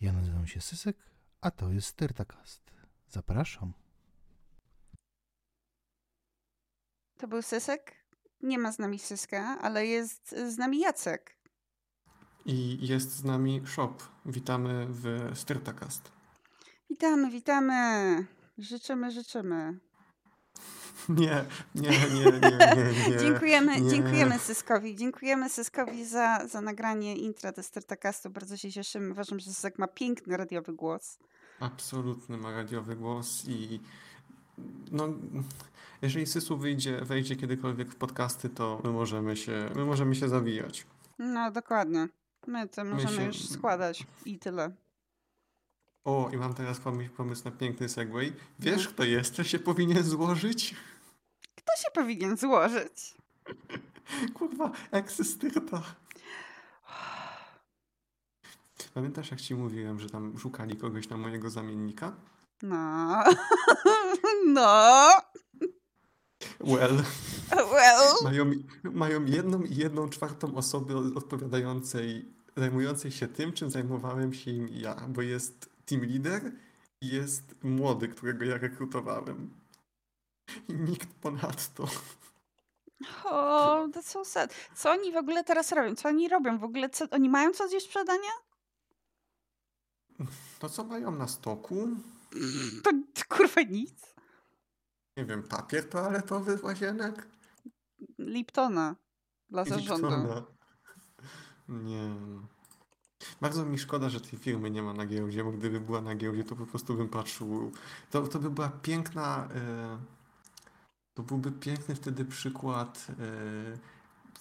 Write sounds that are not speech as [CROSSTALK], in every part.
Ja nazywam się Sysek, a to jest Styrtakast. Zapraszam. To był Sysek? Nie ma z nami Syska, ale jest z nami Jacek. I jest z nami Shop. Witamy w Styrtakast. Witamy, witamy. Życzymy, życzymy. Nie, nie, nie, nie, nie. [LAUGHS] dziękujemy, dziękujemy Syskowi. Dziękujemy Syskowi za, za nagranie intra do Startakastu. Bardzo się cieszymy. Uważam, że Sysek ma piękny radiowy głos. Absolutny ma radiowy głos i no, jeżeli Sysu wyjdzie, wejdzie kiedykolwiek w podcasty, to my możemy się, my możemy się zawijać. No, dokładnie. My to możemy się- już składać i tyle. O, i mam teraz pomysł, pomysł na piękny segway. Wiesz, No. kto jeszcze się powinien złożyć? Kto się powinien złożyć? [LAUGHS] Kurwa, eksystyrta. Pamiętasz, jak ci mówiłem, że tam szukali kogoś na mojego zamiennika? No. [LAUGHS] No. Well, Well. mają, mają jedną i jedną czwartą osobę odpowiadającej, zajmującej się tym, czym zajmowałem się im ja, bo jest team leader i jest młody, którego ja rekrutowałem. I nikt ponadto. O, that's so sad. Co oni w ogóle teraz robią? Co oni robią? W ogóle co, oni mają coś do sprzedania? To co mają na stoku? To, to kurwa nic. Nie wiem, papier toaletowy z łazienek? Liptona dla zarządu. Liptona. Nie. Bardzo mi szkoda, że tej firmy nie ma na giełdzie, bo gdyby była na giełdzie, to po prostu bym patrzył. To, to by była piękna. E, to byłby piękny wtedy przykład e,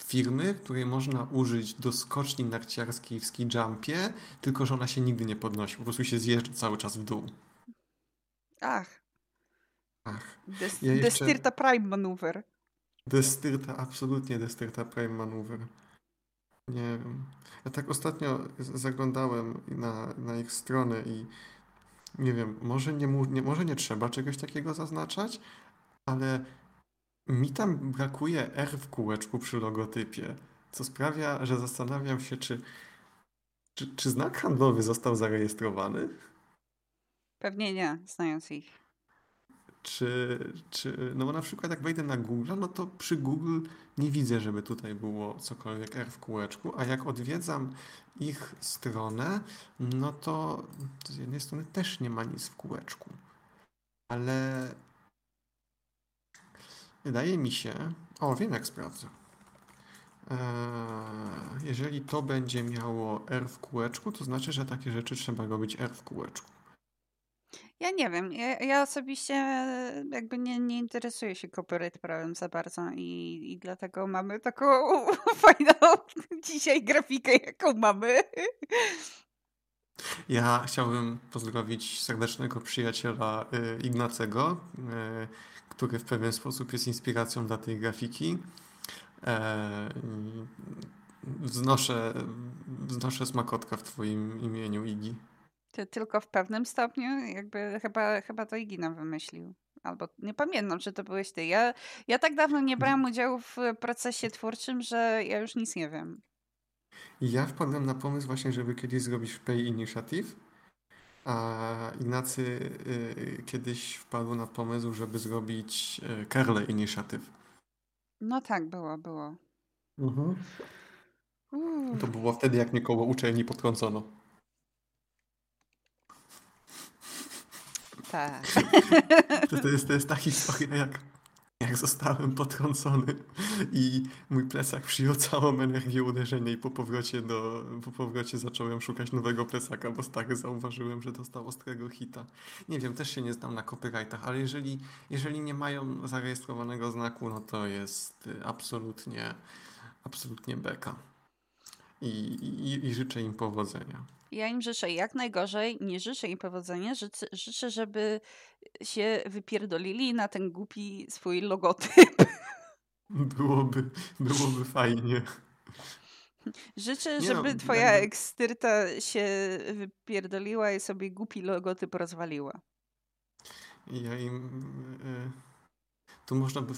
firmy, której można użyć do skoczni narciarskiej w ski jumpie, tylko że ona się nigdy nie podnosi. Po prostu się zjeżdża cały czas w dół. Ach, Ach. Des, Ja jeszcze- Destirta Prime Maneuver. Destyrta, absolutnie Destyrta Prime Maneuver. Nie wiem. Ja tak ostatnio zaglądałem na, na ich stronę i nie wiem, może nie, nie, może nie trzeba czegoś takiego zaznaczać, ale mi tam brakuje R w kółeczku przy logotypie, co sprawia, że zastanawiam się, czy, czy, czy znak handlowy został zarejestrowany, Pewnie nie, znając ich. Czy, czy, no bo na przykład jak wejdę na Google, no to przy Google nie widzę, żeby tutaj było cokolwiek R w kółeczku, a jak odwiedzam ich stronę, no to z jednej strony też nie ma nic w kółeczku. Ale wydaje mi się, o wiem jak sprawdzę. Eee, Jeżeli to będzie miało R w kółeczku, to znaczy, że takie rzeczy trzeba robić R w kółeczku. Ja nie wiem, ja, ja osobiście jakby nie, nie interesuję się copyright prawem za bardzo i, i dlatego mamy taką [LAUGHS] fajną [LAUGHS] dzisiaj grafikę, jaką mamy. Ja chciałbym pozdrowić serdecznego przyjaciela y, Ignacego, y, który w pewien sposób jest inspiracją dla tej grafiki. E, Wznoszę, wznoszę smakotka w Twoim imieniu, Igi. Ty tylko w pewnym stopniu, jakby chyba, chyba to Igi nam wymyślił. Albo nie pamiętam, czy to byłeś ty. Ja, ja tak dawno nie brałam udziału w procesie twórczym, że ja już nic nie wiem. Ja wpadłem na pomysł właśnie, żeby kiedyś zrobić Pay Initiative, a Ignacy y, kiedyś wpadł na pomysł, żeby zrobić y, Carle Initiative. No tak, było, było. Uuu. To było wtedy, jak mnie koło uczelni podkręcono. Tak. To, to, jest, to jest ta historia, jak, jak zostałem potrącony i mój plecak przyjął całą energię uderzenia i po powrocie, do, po powrocie zacząłem szukać nowego plecaka, bo stary zauważyłem, że dostał ostrego hita. Nie wiem, też się nie znam na copyrightach, ale jeżeli, jeżeli nie mają zarejestrowanego znaku, no to jest y, absolutnie, absolutnie beka. I, i, I życzę im powodzenia. Ja im życzę jak najgorzej, nie życzę im powodzenia, życzę, życzę, żeby się wypierdolili na ten głupi swój logotyp. [LAUGHS] Byłoby, byłoby fajnie. Życzę, Nie no, żeby twoja jakby- ekstyrta się wypierdoliła i sobie głupi logotyp rozwaliła. Ja im. Y, tu można by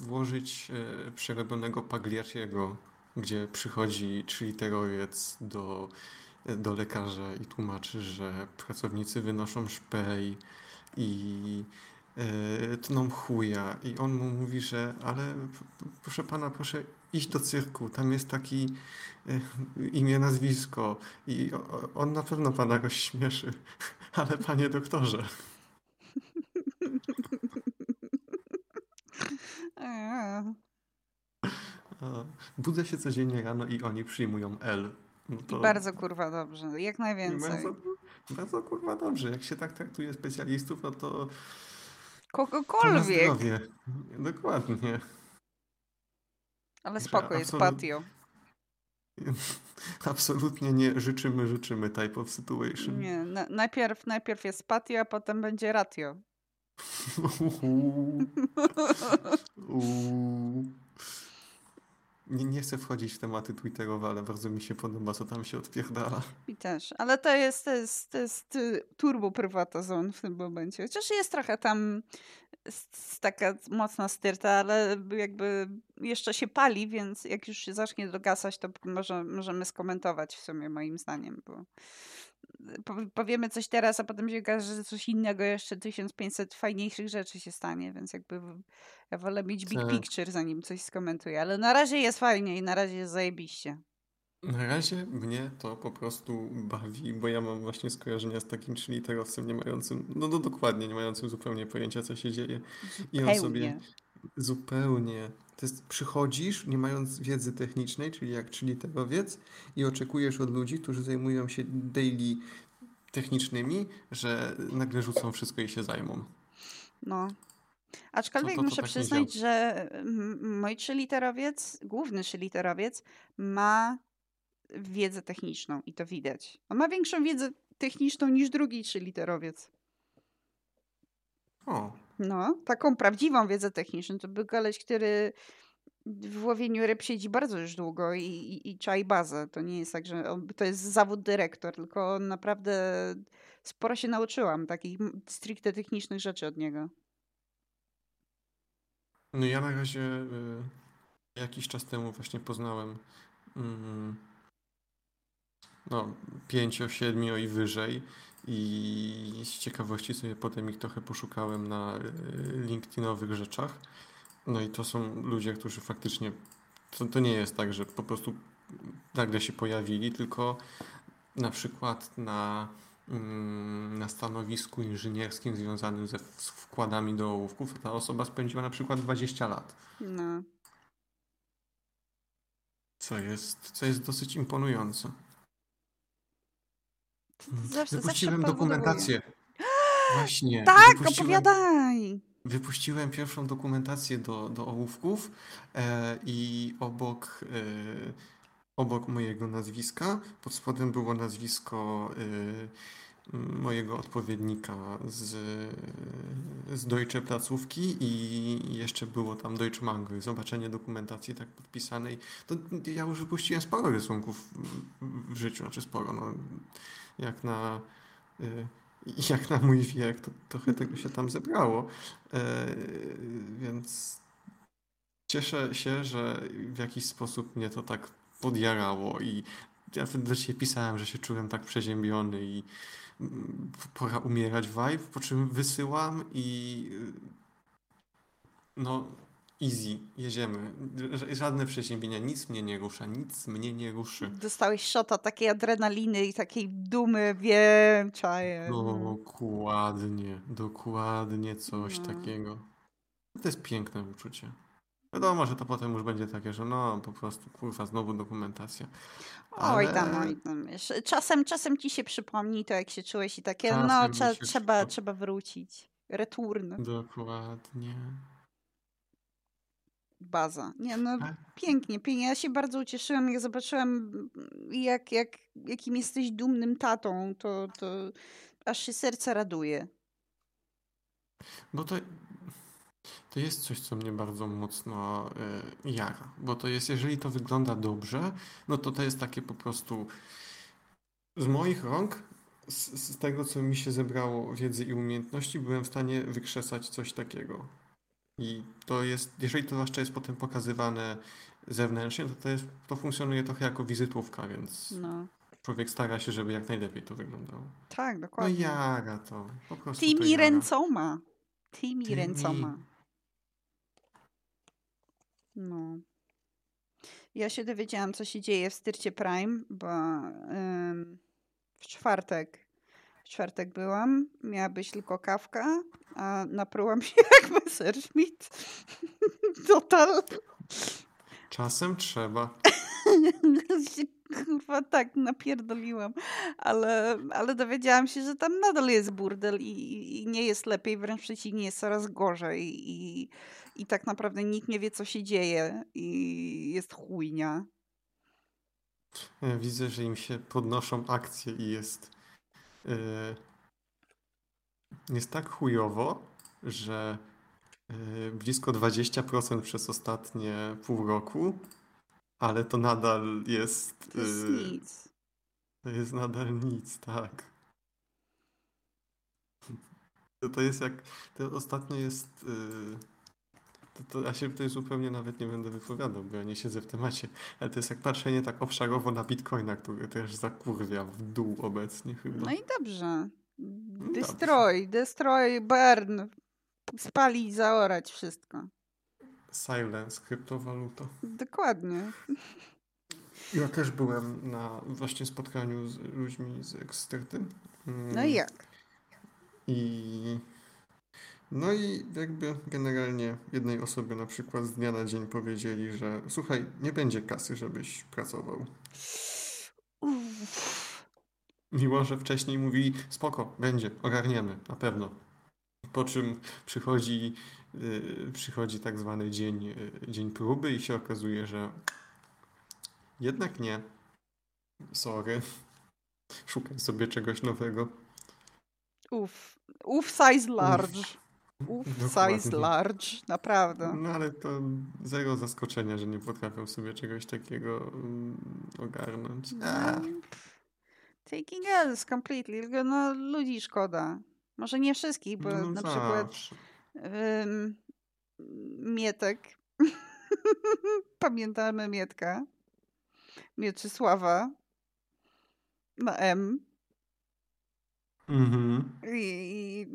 włożyć y, przerobionego Pagliacciego, gdzie przychodzi trzyliterowiec do do lekarza i tłumaczy, że pracownicy wynoszą szpej i e, tną chuja. I on mu mówi, że ale proszę pana, proszę iść do cyrku, tam jest taki e, imię, nazwisko i on na pewno pana rozśmieszy. [LAUGHS] Ale panie doktorze. [LAUGHS] Budzę się codziennie rano i oni przyjmują L. No to... Bardzo kurwa dobrze, jak najwięcej. Bardzo, bardzo kurwa dobrze. Jak się tak traktuje specjalistów, no to. Kogokolwiek. To Dokładnie. Ale spoko, jest absolut... patio. [LAUGHS] Absolutnie nie życzymy, życzymy type of situation. Nie, na, najpierw, najpierw jest patio, a potem będzie ratio. [LAUGHS] Nie, nie chcę wchodzić w tematy twitterowe, ale bardzo mi się podoba, co tam się odpierdala. I też, ale to jest, to jest, to jest y, turbo prywata zone w tym momencie. Chociaż jest trochę tam taka mocna styrta, ale jakby jeszcze się pali, więc jak już się zacznie dogasać, to może, możemy skomentować w sumie moim zdaniem, bo powiemy coś teraz, a potem się okaże, że coś innego, jeszcze 1500 fajniejszych rzeczy się stanie, więc jakby ja wolę mieć big tak. picture, zanim coś skomentuję, ale na razie jest fajnie i na razie jest zajebiście. Na razie mnie to po prostu bawi, bo ja mam właśnie skojarzenia z takim literowcem nie mającym, no, no dokładnie, nie mającym zupełnie pojęcia, co się dzieje. I on sobie zupełnie, to jest, przychodzisz, nie mając wiedzy technicznej, czyli jak literowiec i oczekujesz od ludzi, którzy zajmują się daily technicznymi, że nagle rzucą wszystko i się zajmą. No. Aczkolwiek to, to muszę tak przyznać, że mój trzyliterowiec, główny trzyliterowiec ma wiedzę techniczną i to widać. On ma większą wiedzę techniczną niż drugi trzyliterowiec. O. No, taką prawdziwą wiedzę techniczną. To był koleś, który w łowieniu ryb siedzi bardzo już długo i, i, i czai bazę. To nie jest tak, że on, to jest zawód dyrektor, tylko naprawdę sporo się nauczyłam takich stricte technicznych rzeczy od niego. No ja na razie y, jakiś czas temu właśnie poznałem mm, no, pięcio, siedmiu i wyżej. I z ciekawości sobie potem ich trochę poszukałem na y, LinkedInowych rzeczach. No i to są ludzie, którzy faktycznie. To, to nie jest tak, że po prostu nagle się pojawili, tylko na przykład na, mm, na stanowisku inżynierskim związanym ze wkładami do ołówków ta osoba spędziła na przykład 20 lat. No. Co jest, co jest dosyć imponujące. Zawsze, wypuściłem zawsze dokumentację. [GASPS] Właśnie. Tak, opowiadaj. Wypuściłem pierwszą dokumentację do, do ołówków e, i obok, e, obok mojego nazwiska, pod spodem było nazwisko e, mojego odpowiednika z, z Deutsche Placówki i jeszcze było tam Deutsche Mango. Zobaczenie dokumentacji tak podpisanej. To ja już wypuściłem sporo rysunków w życiu, znaczy sporo. No jak na, y, jak na mój wiek, to trochę tego się tam zebrało. E, więc cieszę się, że w jakiś sposób mnie to tak podjarało i ja wtedy pisałem, że się czułem tak przeziębiony i pora umierać vibe, po czym wysyłam i no Easy, jedziemy. Żadne przeziębienia, nic mnie nie rusza, nic mnie nie ruszy. Dostałeś szota takiej adrenaliny i takiej dumy, wiem, czaję. Dokładnie, dokładnie coś no. takiego. To jest piękne uczucie. Wiadomo, że to potem już będzie takie, że no po prostu kurwa, znowu dokumentacja. Ale... Oj tam, oj tam. Czasem, czasem ci się przypomni to, jak się czułeś i takie, czasem no trze trzeba, trzeba wrócić. Return. Dokładnie baza. Nie, no tak. pięknie, pięknie. Ja się bardzo ucieszyłam, jak zobaczyłam, jak, jak, jakim jesteś dumnym tatą, to, to aż się serce raduje. Bo to, to jest coś, co mnie bardzo mocno y, jara. Bo to jest, jeżeli to wygląda dobrze, no to to jest takie po prostu z moich rąk, z, z tego, co mi się zebrało wiedzy i umiejętności, byłem w stanie wykrzesać coś takiego. I to jest, jeżeli to zwłaszcza jest potem pokazywane zewnętrznie, to, to, jest, to funkcjonuje trochę jako wizytówka, więc. No. człowiek stara się, żeby jak najlepiej to wyglądało. Tak, No dokładnie. jara to. Po prostu to Tymi ręcoma. Tymi Tymi. ręcoma. No. Ja się dowiedziałam, co się dzieje w Styrcie Prime, bo ym, w czwartek w czwartek byłam, miała być tylko kawka, a naprułam się [LAUGHS] jak Messerschmitt. [LAUGHS] Total. Czasem trzeba. [LAUGHS] [LAUGHS] kurwa tak napierdoliłam, ale, ale dowiedziałam się, że tam nadal jest burdel i, i nie jest lepiej, wręcz przeciwnie, jest coraz gorzej i, i tak naprawdę nikt nie wie, co się dzieje i jest chujnia. [LAUGHS] Widzę, że im się podnoszą akcje i jest. Yy, jest tak chujowo, że yy, blisko 20% przez ostatnie pół roku, ale to nadal jest. To jest yy, nic. To jest nadal nic, tak. To, to jest jak. To ostatnio jest. Yy, to, to ja się tutaj zupełnie nawet nie będę wypowiadał, bo ja nie siedzę w temacie. Ale to jest jak patrzenie tak obszarowo na bitcoina, który też zakurwia w dół obecnie chyba. No i dobrze. dobrze. Destroy, destroy, burn. Spalić, zaorać wszystko. Silence, kryptowaluta. Dokładnie. Ja też byłem na właśnie spotkaniu z ludźmi z Eksterty. No i jak? I no i jakby generalnie jednej osobie na przykład z dnia na dzień powiedzieli, że słuchaj, nie będzie kasy, żebyś pracował. Uff. Mimo, że wcześniej mówili, spoko, będzie, ogarniemy, na pewno. Po czym przychodzi, przychodzi tak zwany dzień, yy, dzień próby i się okazuje, że jednak nie. Sorry. [LAUGHS] Szukaj sobie czegoś nowego. Uff. Uff size large. Uff Dokładnie. size large. Naprawdę. No ale to zero zaskoczenia, że nie potrafią sobie czegoś takiego mm, ogarnąć. A, Mm, Taking else completely. No ludzi szkoda. Może nie wszystkich, bo no na przykład Mietek. [LAUGHS] Pamiętamy Mietka. Mieczysława. Na M. Mhm. I,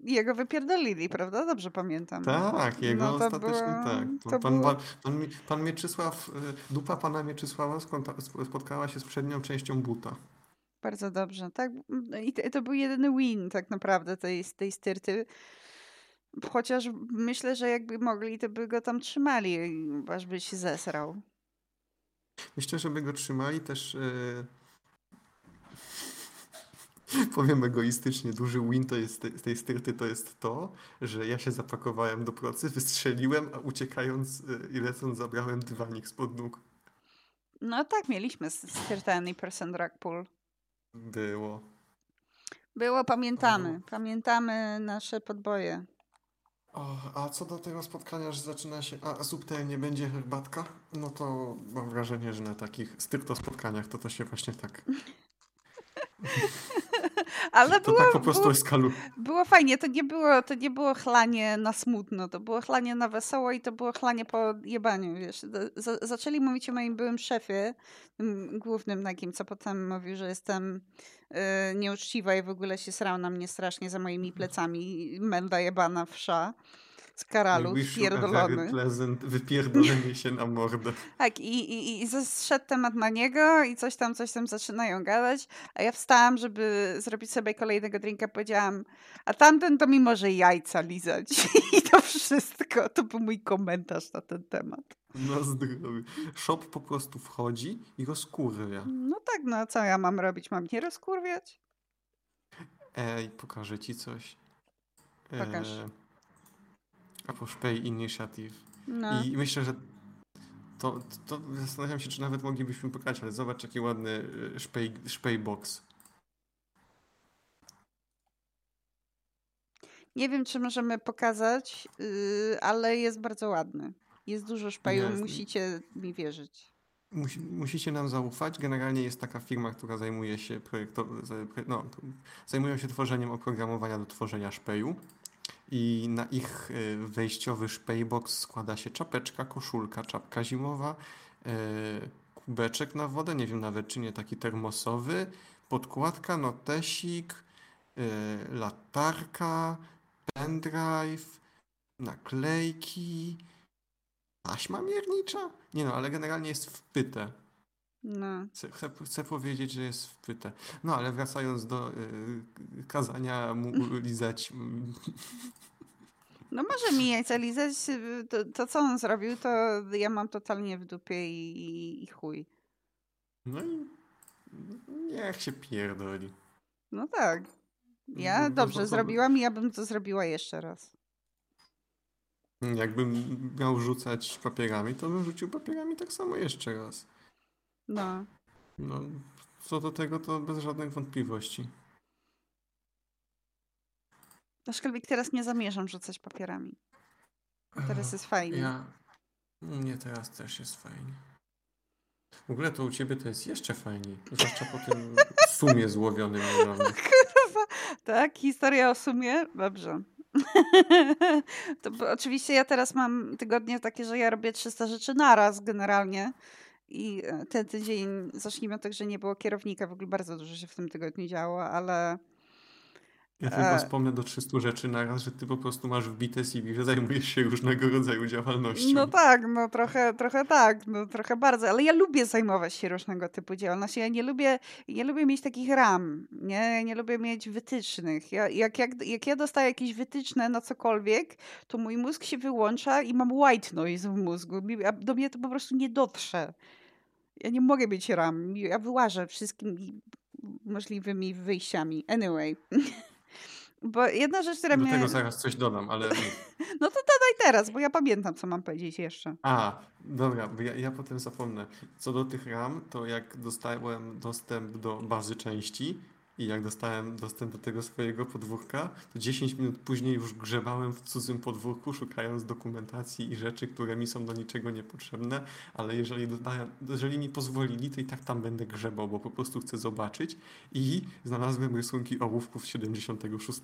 I jego wypierdolili, prawda? Dobrze pamiętam. Tak, jego No ostatecznie tak. Pan, pan, było- pan, pan, Mi- pan Mieczysław, y, dupa pana Mieczysława spotkała się z przednią częścią buta. Bardzo dobrze. Tak, i to, to był jedyny win tak naprawdę tej, tej styrty. Chociaż myślę, że jakby mogli, to by go tam trzymali, aż by się zesrał. Myślę, żeby go trzymali też. y, [LAUGHS] Powiem egoistycznie, duży win to jest z tej styrty to jest to, że ja się zapakowałem do procy, wystrzeliłem, a uciekając y, i lecąc zabrałem dywanik spod nóg. No tak, mieliśmy styrtę person drag pool. Było. Było, pamiętamy. Pamiętamy nasze podboje. O, a co do tego spotkania, że zaczyna się, a subtelnie będzie herbatka, no to mam wrażenie, że na takich stricto spotkaniach to to się właśnie tak, [LAUGHS] [LAUGHS] Ale to było, tak po prostu było, eskalu. było fajnie. To nie było, to nie było chlanie na smutno. To było chlanie na wesoło i to było chlanie po jebaniu, wiesz. Za- Zaczęli mówić o moim byłym szefie, głównym takim, co potem mówił, że jestem y, nieuczciwa i w ogóle się srał na mnie strasznie za moimi plecami. Menda jebana wsza. Z karalu, spierdolony. pleasant wypierdolenie się na mordę. [LAUGHS] Tak, i, i, i zszedł temat na niego i coś tam, coś tam zaczynają gadać, a ja wstałam, żeby zrobić sobie kolejnego drinka, powiedziałam, a tamten to mi może jajca lizać. [LAUGHS] I to wszystko, to był mój komentarz na ten temat. Na zdrowie. Shop po prostu wchodzi i rozkurwia. No tak, no co ja mam robić? Mam nie rozkurwiać? Ej, pokażę ci coś. Pokaż. E, Apple Pay Initiative. No. I myślę, że to, to zastanawiam się, czy nawet moglibyśmy pokazać, ale zobacz jaki ładny e, szpej, szpejbox. Nie wiem, czy możemy pokazać, yy, ale jest bardzo ładny. Jest dużo szpaju, Jest. musicie mi wierzyć. Musi, musicie nam zaufać. Generalnie jest taka firma, która zajmuje się projekto, no, zajmują się tworzeniem oprogramowania do tworzenia szpeju. I na ich e, wejściowy szpejbox składa się czapeczka, koszulka, czapka zimowa, e, kubeczek na wodę, nie wiem nawet czy nie taki termosowy, podkładka, notesik, yy, latarka, pendrive, naklejki, taśma miernicza? Nie no, ale generalnie jest wpyte. No. Chcę, chcę, powiedzieć, że jest wpyte. No ale wracając do yy, kazania mu [LAUGHS] lizać. No może mi jajca lizać, y, to, to co on zrobił, to ja mam totalnie w dupie i, i, i chuj. No i niech się pierdoli. No tak. Ja No, dobrze to- to- zrobiłam i ja bym to zrobiła jeszcze raz. Jakbym miał rzucać papierami, to bym rzucił papierami tak samo jeszcze raz. No. No, co do tego, to bez żadnych wątpliwości. Aczkolwiek teraz nie zamierzam rzucać papierami. Teraz jest fajnie. Ja... U mnie teraz też jest fajnie. W ogóle to u ciebie to jest jeszcze fajniej. Zwłaszcza po tym sumie złowionym. [LAUGHS] Kurwa. Tak, historia o sumie? Dobrze. [LAUGHS] to, oczywiście ja teraz mam tygodnie takie, że ja robię 300 rzeczy naraz generalnie. I e, ten tydzień, zacznijmy od tego, że nie było kierownika, w ogóle bardzo dużo się w tym tygodniu działo, ale Ja tylko E. wspomnę do 300 rzeczy na raz, że ty po prostu masz wbite CV, że zajmujesz się różnego rodzaju działalnością. No tak, no trochę, trochę tak, no trochę bardzo, ale ja lubię zajmować się różnego typu działalnością. Ja nie lubię, nie lubię mieć takich ram, nie? Ja nie lubię mieć wytycznych. Ja, jak, jak, jak ja dostaję jakieś wytyczne na cokolwiek, to mój mózg się wyłącza i mam white noise w mózgu. Do mnie to po prostu nie dotrze. Ja nie mogę mieć ram. Ja wyłażę wszystkimi możliwymi wyjściami. Anyway. [LAUGHS] Bo jedna rzecz, która Do mnie... tego zaraz coś dodam, ale... [LAUGHS] No to dodaj teraz, bo ja pamiętam, co mam powiedzieć jeszcze. A, dobra, bo ja, ja potem zapomnę. Co do tych RAM, to jak dostałem dostęp do bazy części i jak dostałem dostęp do tego swojego podwórka, to 10 minut później już grzebałem w cudzym podwórku, szukając dokumentacji i rzeczy, które mi są do niczego niepotrzebne, ale jeżeli, jeżeli mi pozwolili, to i tak tam będę grzebał, bo po prostu chcę zobaczyć i znalazłem rysunki ołówków z 76.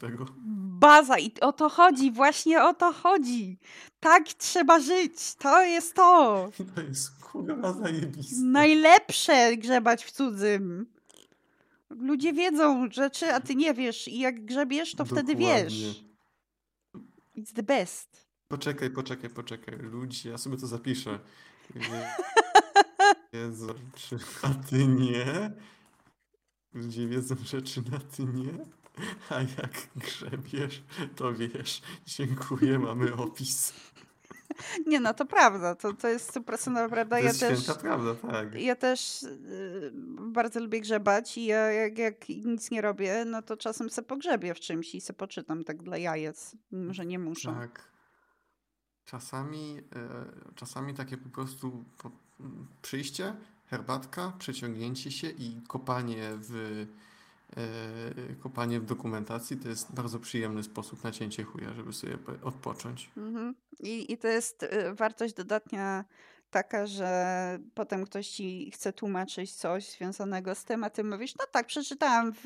Baza i o to chodzi, właśnie o to chodzi. Tak trzeba żyć, to jest to. [LAUGHS] To jest kurwa zajebiste. Najlepsze grzebać w cudzym. Ludzie wiedzą rzeczy, a ty nie wiesz i jak grzebiesz, to wtedy Dokładnie. wiesz. It's the best. Poczekaj, poczekaj, poczekaj. Ludzie, ja sobie to zapiszę. [LAUGHS] Czy a ty nie? Ludzie wiedzą rzeczy na ty nie? A jak grzebiesz, to wiesz. Dziękuję, mamy opis. [LAUGHS] Nie no, to prawda, to, to jest stuprocentowa prawda. To Ja jest też, święta prawda, tak. ja też y, bardzo lubię grzebać i ja jak, jak nic nie robię, no to czasem se pogrzebię w czymś i se poczytam tak dla jajec, że nie muszę. Tak. Czasami, e, czasami takie po prostu po, przyjście, herbatka, przeciągnięcie się i kopanie w, kopanie w dokumentacji to jest bardzo przyjemny sposób na cięcie chuja, żeby sobie po- odpocząć. Mhm. I, I to jest y, wartość dodatnia taka, że potem ktoś ci chce tłumaczyć coś związanego z tym, a ty mówisz, no tak, przeczytałam w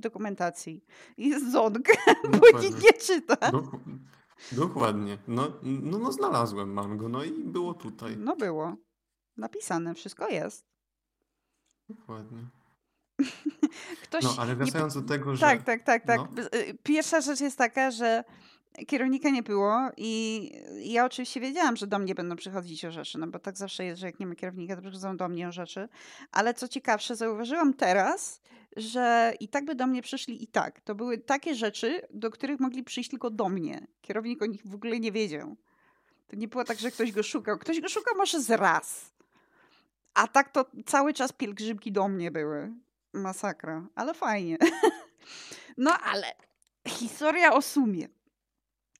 dokumentacji. I ząg, [LAUGHS] bo nikt nie czyta. Dok- dokładnie. No, no, no znalazłem, mam go, no i było tutaj. No było. Napisane, wszystko jest. Dokładnie. [LAUGHS] Ktoś No, ale nie wracając do tego, że... Tak, tak, tak, tak. No. Y, Pierwsza rzecz jest taka, że kierownika nie było i ja oczywiście wiedziałam, że do mnie będą przychodzić o rzeczy, no bo tak zawsze jest, że jak nie ma kierownika, to przychodzą do mnie o rzeczy. Ale co ciekawsze, zauważyłam teraz, że i tak by do mnie przyszli i tak. To były takie rzeczy, do których mogli przyjść tylko do mnie. Kierownik o nich w ogóle nie wiedział. To nie było tak, że ktoś go szukał. Ktoś go szukał może z raz. A tak to cały czas pielgrzymki do mnie były. Masakra, ale fajnie. [LAUGHS] No ale historia o sumie.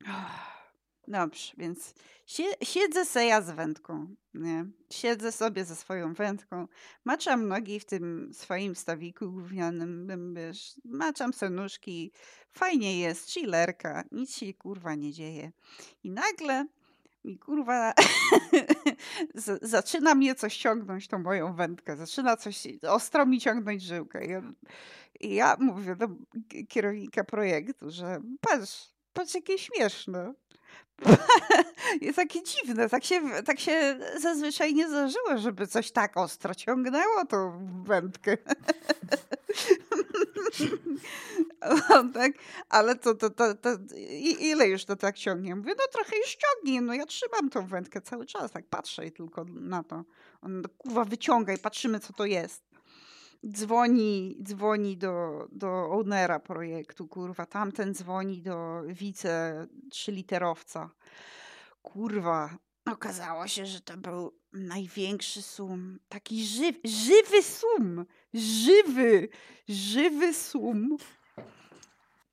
[SIGHS] Dobrze, więc sie- siedzę se ja z wędką, nie? Siedzę sobie ze swoją wędką, maczam nogi w tym swoim stawiku gównianym, wiesz, maczam se nóżki, fajnie jest, chillerka, nic się kurwa nie dzieje. I nagle mi kurwa [LAUGHS] zaczyna mnie coś ciągnąć, tą moją wędkę, zaczyna coś ostro mi ciągnąć żyłkę. Ja, i ja mówię do kierownika projektu, że patrz, patrz jakie śmieszne. [LAUGHS] Jest takie dziwne, tak się, tak się zazwyczaj nie zdarzyło, żeby coś tak ostro ciągnęło tą wędkę. [LAUGHS] Tak, ale to, to, to, to, ile już to tak ciągnie? Mówię, no trochę już ciągnie, no ja trzymam tą wędkę cały czas, tak patrzę i tylko na to. On kurwa i patrzymy co to jest dzwoni, dzwoni do, do ownera projektu, kurwa, tamten dzwoni do wice trzyliterowca. Kurwa, okazało się, że to był największy sum. Taki żywy, żywy sum. Żywy, żywy sum.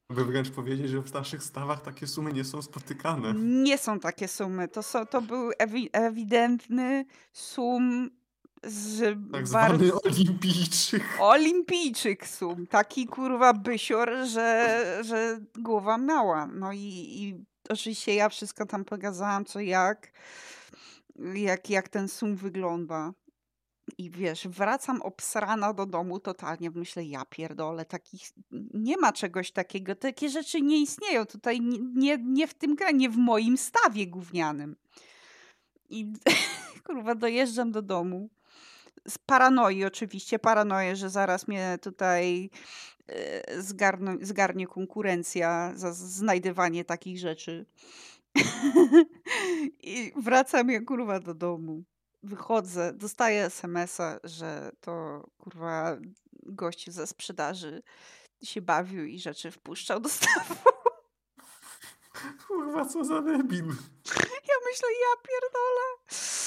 By wręcz powiedzieć, że w starszych stawach takie sumy nie są spotykane. Nie są takie sumy. To, są, to był ewi ewidentny sum z tak zwany bardzo... olimpijczyk. Olimpijczyk sum. Taki kurwa bysior, że, że głowa mała. No i, i oczywiście ja wszystko tam pokazałam, co jak, jak, jak ten sum wygląda. I wiesz, wracam obsrana do domu totalnie. Myślę, ja pierdolę, takich, nie ma czegoś takiego. Takie rzeczy nie istnieją. Tutaj nie, nie, nie w tym kraju, nie w moim stawie gównianym. I [LAUGHS] kurwa, dojeżdżam do domu z paranoi oczywiście, paranoję, że zaraz mnie tutaj e, zgarną, zgarnie konkurencja za znajdywanie takich rzeczy. [LAUGHS] I wracam ja kurwa do domu. Wychodzę, dostaję smsa, że to kurwa gościu ze sprzedaży się bawił i rzeczy wpuszczał do stawu. Kurwa, co za debil. Ja myślę, ja pierdolę.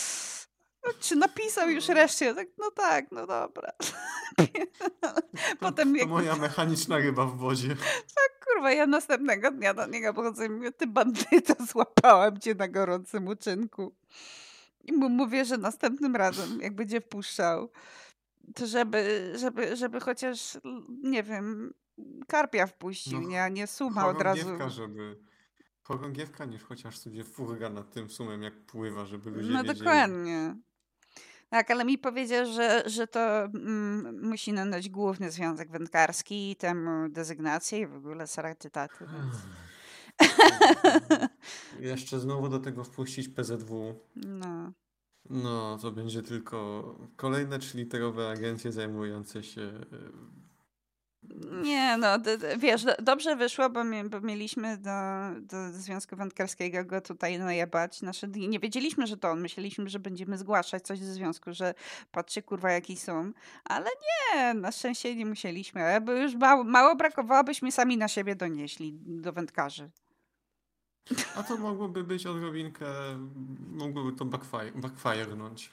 Czy napisał już reszcie? Tak, no tak, no dobra. [LAUGHS] Potem to, jak... moja mechaniczna ryba w wodzie. Tak, kurwa, ja następnego dnia do niego podchodzę i mówię, ty bandyta, [LAUGHS] złapałam cię na gorącym uczynku. I mu mówię, że następnym razem, jak będzie wpuszczał, to żeby, żeby, żeby chociaż, nie wiem, karpia wpuścił, no, nie, a nie suma od razu. żeby chorągiewka niż chociaż sobie furga nad tym sumem, jak pływa, żeby ludzie No wiedzieli. dokładnie. Tak, ale mi powiedział, że, że to mm, musi nadać główny związek wędkarski i temu dezygnację i w ogóle saratytaty. Więc... Jeszcze znowu do tego wpuścić PZW. No. No, to będzie tylko kolejne trzyliterowe agencje zajmujące się nie, no wiesz, dobrze wyszło, bo, mi, bo mieliśmy do, do Związku Wędkarskiego go tutaj najebać. Nasze, nie wiedzieliśmy, że to on. Myśleliśmy, że będziemy zgłaszać coś ze związku, że patrzcie kurwa jaki są. Ale nie, na szczęście nie musieliśmy. Bo już mało, mało brakowało, byśmy sami na siebie donieśli do wędkarzy. A to mogłoby być odrobinkę, mogłoby to backfire, backfire'nąć.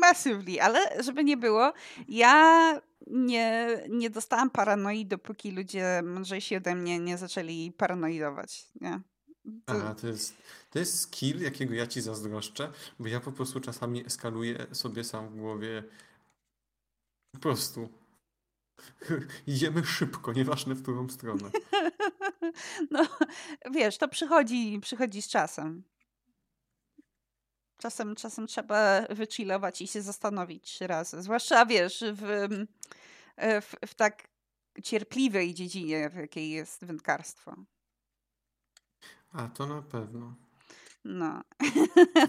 Massively, ale żeby nie było, ja nie, nie dostałam paranoi, dopóki ludzie mądrzejsi ode mnie nie zaczęli paranoidować. Nie? To... Aha, to jest, to jest skill, jakiego ja ci zazdroszczę, bo ja po prostu czasami eskaluję sobie sam w głowie po prostu. [LAUGHS] Idziemy szybko, nieważne w którą stronę. [LAUGHS] No, wiesz, to przychodzi, przychodzi z czasem. Czasem, czasem trzeba wychillować i się zastanowić razy. Zwłaszcza, wiesz, w, e, w, w tak cierpliwej dziedzinie, w jakiej jest wędkarstwo. A to na pewno. No.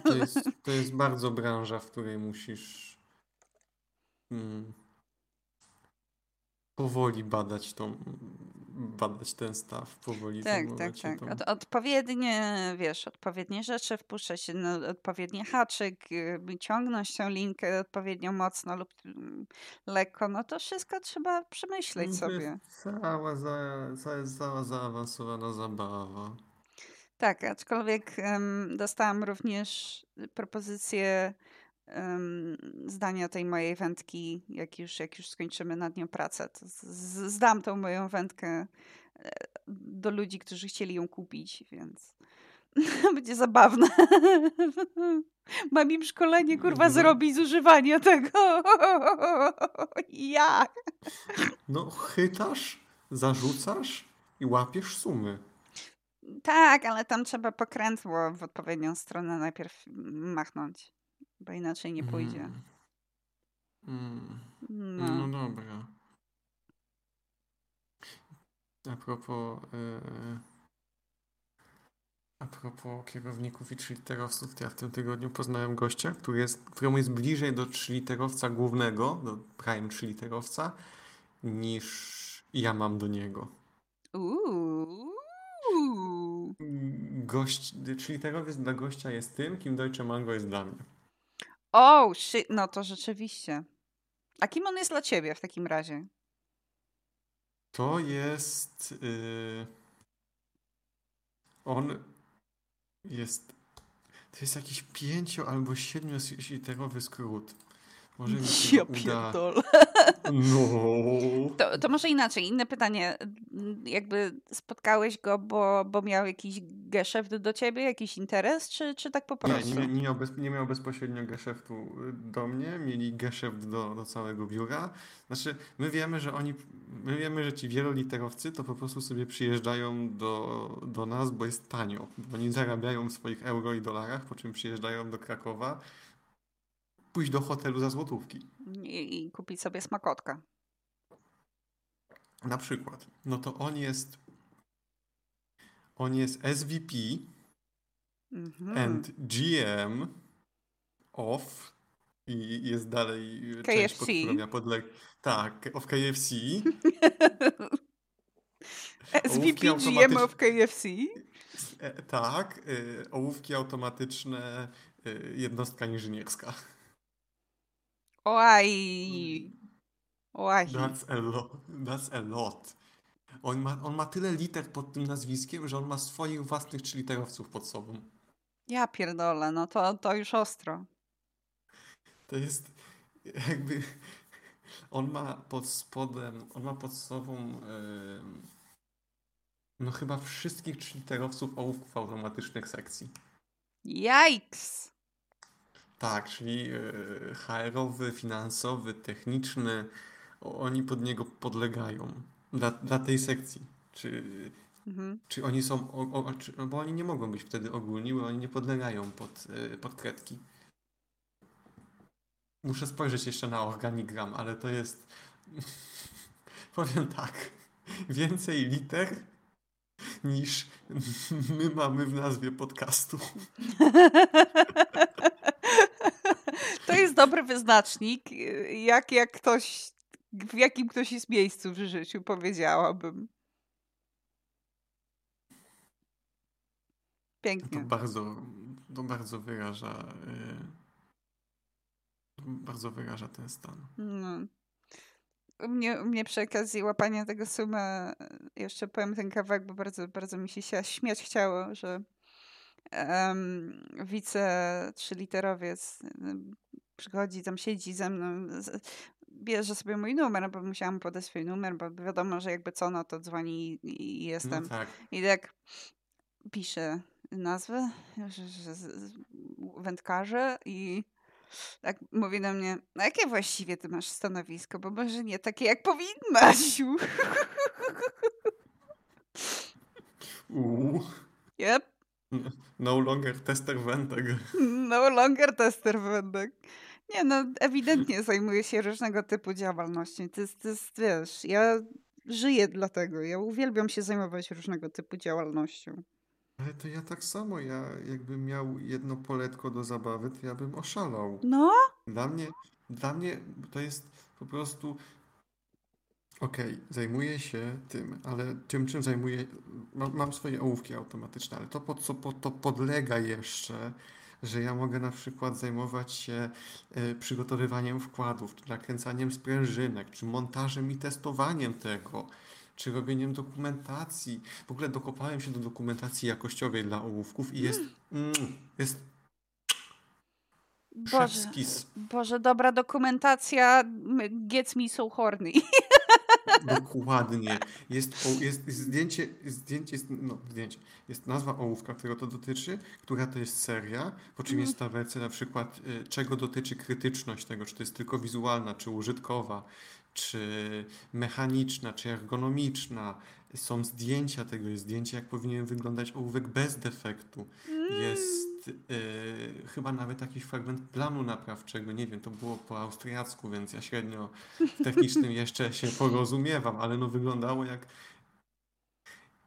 To jest, [LAUGHS] to jest bardzo branża, w której musisz hmm, powoli badać tą, badać ten staw, powoli Tak, tak, tak. Od, odpowiednie, wiesz, odpowiednie rzeczy wpuszczać się na odpowiedni haczyk, y, ciągnąć tę linkę odpowiednio mocno lub mm, lekko, no to wszystko trzeba przemyśleć to sobie. Cała, za, cała zaawansowana zabawa. Tak, aczkolwiek um, dostałam również propozycję zdania tej mojej wędki, jak już, jak już skończymy nad nią pracę. zdam tą moją wędkę e, do ludzi, którzy chcieli ją kupić, więc [LAUGHS] będzie zabawne. [LAUGHS] Mam im szkolenie, kurwa, zrobić z używania tego. [LAUGHS] Jak? No, chytasz, zarzucasz i łapiesz sumy. Tak, ale tam trzeba pokrętło w odpowiednią stronę najpierw machnąć bo inaczej nie pójdzie. Mm. Mm. No. no dobra. A propos, yy, A propos kierowników i trzyliterowców, to ja w tym tygodniu poznałem gościa, który jest, któremu jest bliżej do trzyliterowca głównego, do prime trzyliterowca, niż ja mam do niego. Uuu. Gość, trzyliterowiec dla gościa jest tym, kim Deutsche Mango jest dla mnie. O, oh, shit, no to rzeczywiście. A kim on jest dla ciebie w takim razie? To jest. Yy... On jest. To jest jakiś pięcio albo siedmioliterowy skrót. Może mi się ja uda. No. To, to może inaczej. Inne pytanie. Jakby spotkałeś go, bo, bo miał jakiś geszeft do ciebie, jakiś interes, czy, czy tak po prostu? Nie, nie, miał, bez, nie miał bezpośrednio geszeftu y, do mnie, mieli geszeft do, do całego biura. Znaczy, my wiemy, że oni, my wiemy, że ci wieloliterowcy to po prostu sobie przyjeżdżają do, do nas, bo jest tanio. Oni zarabiają w swoich euro i dolarach, po czym przyjeżdżają do Krakowa pójść do hotelu za złotówki. I, i kupić sobie smakotka. Na przykład. No to on jest on jest SVP mhm. and GM of i jest dalej KFC. część, pod którą ja podleg... Tak, of KFC. SVP GM of KFC. E, tak, y, ołówki automatyczne, y, jednostka inżynierska. Oj. Oj. That's a lot. That's a lot. On ma, on ma tyle liter pod tym nazwiskiem, że on ma swoich własnych trzyliterowców pod sobą. Ja pierdolę, no to, to już ostro. To jest jakby... On ma pod spodem, on ma pod sobą yy, no chyba wszystkich trzyliterowców ołówków automatycznych sekcji. Yikes! Tak, czyli e, HR-owy, finansowy, techniczny, oni pod niego podlegają dla, dla tej sekcji. Czy, mhm. czy oni są, o, o, czy, no bo oni nie mogą być wtedy ogólni, bo oni nie podlegają pod, e, pod kredki. Muszę spojrzeć jeszcze na organigram, ale to jest, [LAUGHS] powiem tak, więcej liter niż my mamy w nazwie podcastu. [LAUGHS] To jest dobry wyznacznik, jak, jak ktoś, w jakim ktoś jest miejscu w życiu, powiedziałabym. Pięknie. To bardzo, to bardzo wyraża yy, bardzo wyraża ten stan. No. U mnie, u mnie przy okazji łapania tego sumy jeszcze powiem ten kawałek, bo bardzo, bardzo mi się śmiać chciało, że um, wice trzyliterowiec przychodzi, tam siedzi ze mną, bierze sobie mój numer, bo musiałam podać swój numer, bo wiadomo, że jakby co, no to dzwoni i jestem. No tak. I tak pisze nazwę, wędkarze i tak mówi do mnie, a jakie właściwie ty masz stanowisko, bo może nie takie jak powinnaś. Uuu. Yep. No longer tester wędek. No longer tester wędek. Nie no, ewidentnie zajmuję się różnego typu działalnością. To jest, to jest, wiesz, ja żyję dlatego. Ja uwielbiam się zajmować różnego typu działalnością. Ale to ja tak samo, ja jakbym miał jedno poletko do zabawy, to ja bym oszalał. No? Dla mnie, dla mnie to jest po prostu Okej, okay, zajmuję się tym, ale tym, czym zajmuję, mam, mam swoje ołówki automatyczne, ale to, po co po, to podlega jeszcze, że ja mogę na przykład zajmować się y, przygotowywaniem wkładów, czy nakręcaniem sprężynek, czy montażem i testowaniem tego, czy robieniem dokumentacji. W ogóle dokopałem się do dokumentacji jakościowej dla ołówków i jest, mm, jest Boże, Boże, dobra dokumentacja gets me so horny. [LAUGHS] Dokładnie. Jest, jest zdjęcie, zdjęcie jest, no, zdjęcie. Jest nazwa ołówka, którego to dotyczy, która to jest seria, po czym jest mhm. tabelce na przykład, y, czego dotyczy krytyczność tego, czy to jest tylko wizualna, czy użytkowa, czy mechaniczna, czy ergonomiczna. Są zdjęcia tego, jest zdjęcie, jak powinien wyglądać ołówek bez defektu. Jest yy, chyba nawet jakiś fragment planu naprawczego, nie wiem, to było po austriacku, więc ja średnio w technicznym [LAUGHS] jeszcze się porozumiewam, ale no wyglądało jak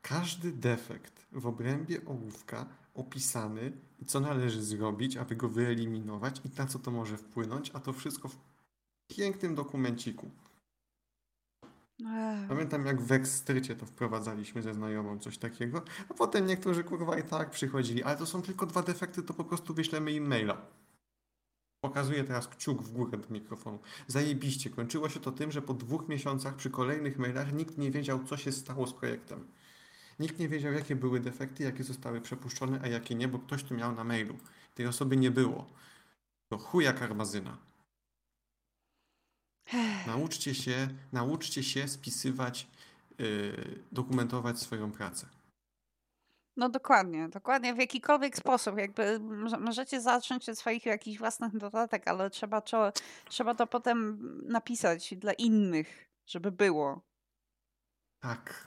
każdy defekt w obrębie ołówka opisany i co należy zrobić, aby go wyeliminować i na co to może wpłynąć, a to wszystko w pięknym dokumenciku. Pamiętam jak w Ekstrycie to wprowadzaliśmy ze znajomą coś takiego, a potem niektórzy kurwa i tak przychodzili, ale to są tylko dwa defekty, to po prostu wyślemy im maila. Pokazuję teraz kciuk w górę do mikrofonu. Zajebiście. Kończyło się to tym, że po dwóch miesiącach przy kolejnych mailach nikt nie wiedział, co się stało z projektem. Nikt nie wiedział, jakie były defekty, jakie zostały przepuszczone, a jakie nie, bo ktoś to miał na mailu. Tej osoby nie było. To chuja karmazyna. [SIGHS] Nauczcie się, nauczcie się spisywać, yy, dokumentować swoją pracę. No dokładnie, dokładnie w jakikolwiek sposób. Jakby może- możecie zacząć od swoich jakichś własnych notatek, ale trzeba, trzeba, to potem napisać dla innych, żeby było. Tak,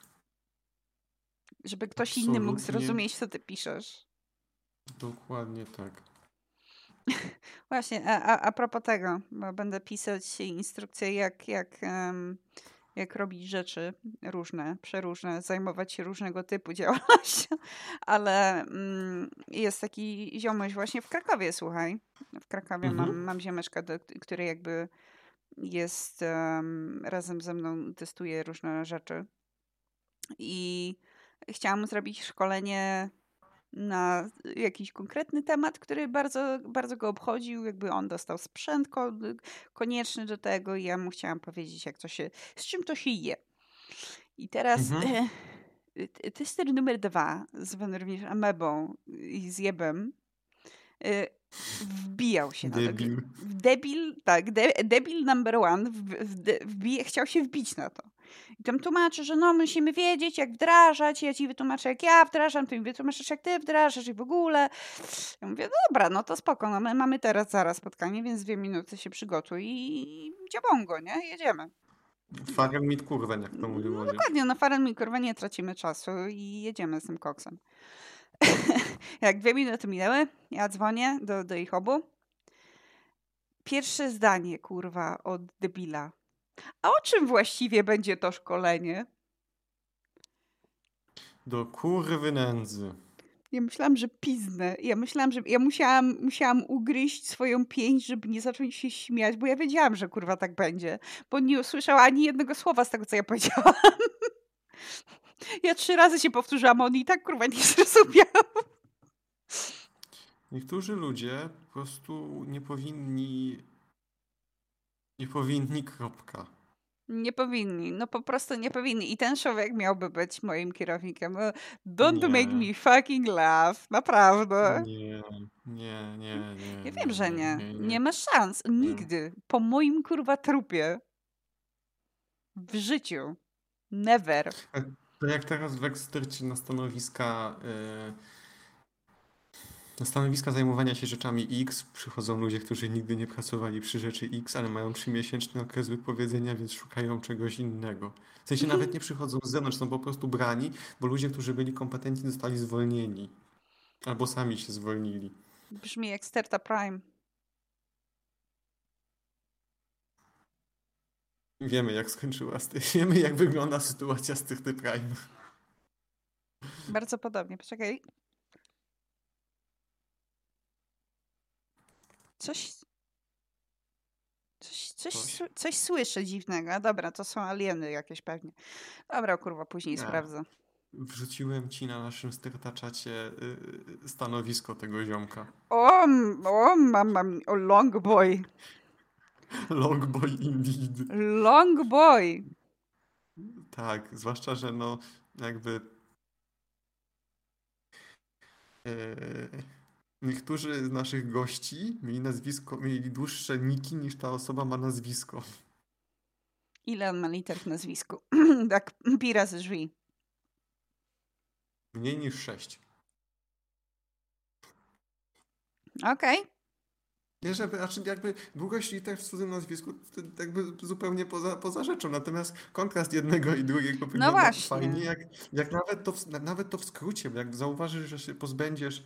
Żeby ktoś inny mógł Absolutnie. zrozumieć, co ty piszesz. dokładnie tak. Właśnie, a, a, propos tego, bo będę pisać instrukcje, jak, jak, em, jak robić rzeczy różne, przeróżne, zajmować się różnego typu [LAUGHS] działalnością, ale mm, jest taki ziomuś właśnie w Krakowie, słuchaj. W Krakowie mam, Mhm. mam ziomeczka, do, który jakby jest em, razem ze mną, testuje różne rzeczy. I chciałam zrobić szkolenie na jakiś konkretny temat, który bardzo, bardzo go obchodził. Jakby on dostał sprzęt ko- konieczny do tego i ja mu chciałam powiedzieć, jak to się, z czym to się je. I teraz Mhm. e, t- tester numer dwa, zwany również amebą i zjebem, e, wbijał się na to. Debil. Debil, tak, de, debil number one w, w, wbije, chciał się wbić na to. I tam tłumaczy, że no musimy wiedzieć, jak wdrażać, ja ci wytłumaczę, jak ja wdrażam, ty mi wytłumaczysz, jak ty wdrażasz i w ogóle. Ja mówię, dobra, no to spoko, no my mamy teraz zaraz spotkanie, więc dwie minuty się przygotuj i dziabongo, nie? Jedziemy. Faren mit kurwen, jak to mówił No dokładnie, na Faren mi kurwa nie tracimy czasu i jedziemy z tym koksem. [LAUGHS] Jak dwie minuty minęły, ja dzwonię do, do ich obu. Pierwsze zdanie, kurwa, od debila. A o czym właściwie będzie to szkolenie? Do kurwy nędzy. Ja myślałam, że piznę. Ja myślałam, że ja musiałam, musiałam ugryźć swoją pięść, żeby nie zacząć się śmiać, bo ja wiedziałam, że kurwa tak będzie. Bo nie usłyszała ani jednego słowa z tego, co ja powiedziałam. [LAUGHS] Ja trzy razy się powtórzyłam, on i tak kurwa nie zrozumiał. Niektórzy ludzie po prostu nie powinni. Nie powinni, kropka. Nie powinni, no po prostu nie powinni. I ten człowiek miałby być moim kierownikiem. No, Don't Nie. make me fucking laugh, naprawdę. Nie, nie, nie, nie. Ja wiem, że nie. Nie ma szans. Nigdy. Po moim kurwa trupie. W życiu. Never. To jak teraz w Ekstrycie na stanowiska. e, Na stanowiska zajmowania się rzeczami X przychodzą ludzie, którzy nigdy nie pracowali przy rzeczy X, ale mają trzymiesięczny okres wypowiedzenia, więc szukają czegoś innego. W sensie nawet nie przychodzą z zewnątrz, są po prostu brani, bo ludzie, którzy byli kompetentni, zostali zwolnieni. Albo sami się zwolnili. Brzmi jak Sterta Prime. Wiemy, jak skończyła. Wiemy, jak wygląda sytuacja z tych Prime. Bardzo podobnie. Poczekaj. Coś. Coś, coś, Coś? sły- coś słyszę dziwnego. Dobra, to są alieny jakieś pewnie. Dobra, kurwa, później Nie. sprawdzę. Wrzuciłem ci na naszym stertaczacie y, stanowisko tego ziomka. O, o, mam, mam, o, long boy. Long boy indeed. Long boy. Tak, zwłaszcza, że no jakby e, niektórzy z naszych gości mieli nazwisko, mieli dłuższe niki niż ta osoba ma nazwisko. Ile on ma liter w nazwisku? [CLEARS THROAT] tak, pi razy drzwi. Mniej niż sześć. Okej. Nie, żeby, znaczy jakby długość liter w cudzym nazwisku to jakby zupełnie poza, poza rzeczą, natomiast kontrast jednego i drugiego wygląda właśnie. fajnie, jak, jak nawet, to w, nawet to w skrócie, jak zauważysz, że się pozbędziesz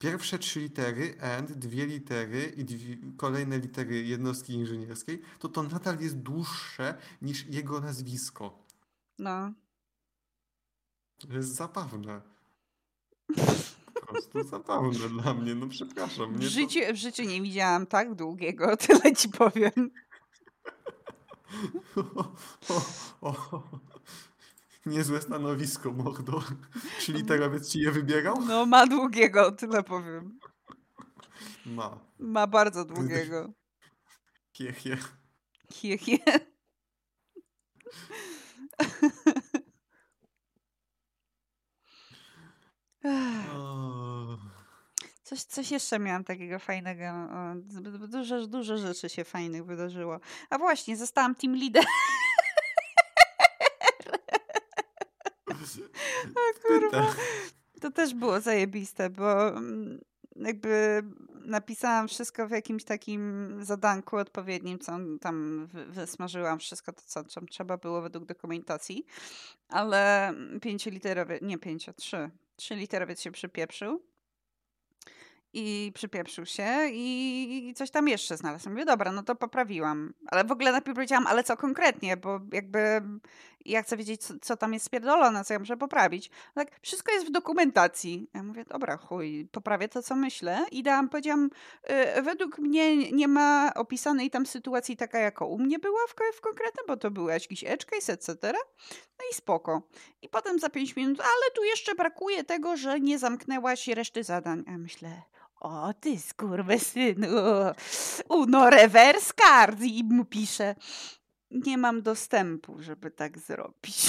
pierwsze trzy litery and, dwie litery i dwie, kolejne litery jednostki inżynierskiej, to to nadal jest dłuższe niż jego nazwisko. No. To jest zabawne. Po prostu zabawne dla mnie, no przepraszam. W życiu, w życiu nie widziałam tak długiego, tyle ci powiem. To... [LAUGHS] O, o, o. Niezłe stanowisko, mordo. [LAUGHS] Czy literowiec ci je wybierał? No ma długiego, tyle powiem. Ma. Ma bardzo długiego. Hie, hie. Hie, hie. O, Coś, coś jeszcze miałam takiego fajnego. Dużo, dużo rzeczy się fajnych wydarzyło. A właśnie, zostałam team leader. [LAUGHS] Pyta. To też było zajebiste, bo mm, jakby napisałam wszystko w jakimś takim zadanku odpowiednim, co tam wy- wysmażyłam wszystko to, co tam trzeba było według dokumentacji, ale pięcioliterowy, nie pięcio, trzy, trzy literowiec się przypieprzył i przypieprzył się i coś tam jeszcze znalazłam. Mówię, dobra, no to poprawiłam. Ale w ogóle najpierw powiedziałam, ale co konkretnie, bo jakby ja chcę wiedzieć, co, co tam jest spierdolone, co ja muszę poprawić. Tak, wszystko jest w dokumentacji. Ja mówię, dobra, chuj, poprawię to, co myślę. I dałam, powiedziałam, y, według mnie nie ma opisanej tam sytuacji taka, jaka u mnie była w, w konkretnym, bo to był jakiś edge case, etc. No i spoko. I potem za pięć minut, ale tu jeszcze brakuje tego, że nie zamknęłaś reszty zadań. Ja myślę, o ty skurwysynu, uno reverse card. I mu pisze, nie mam dostępu, żeby tak zrobić.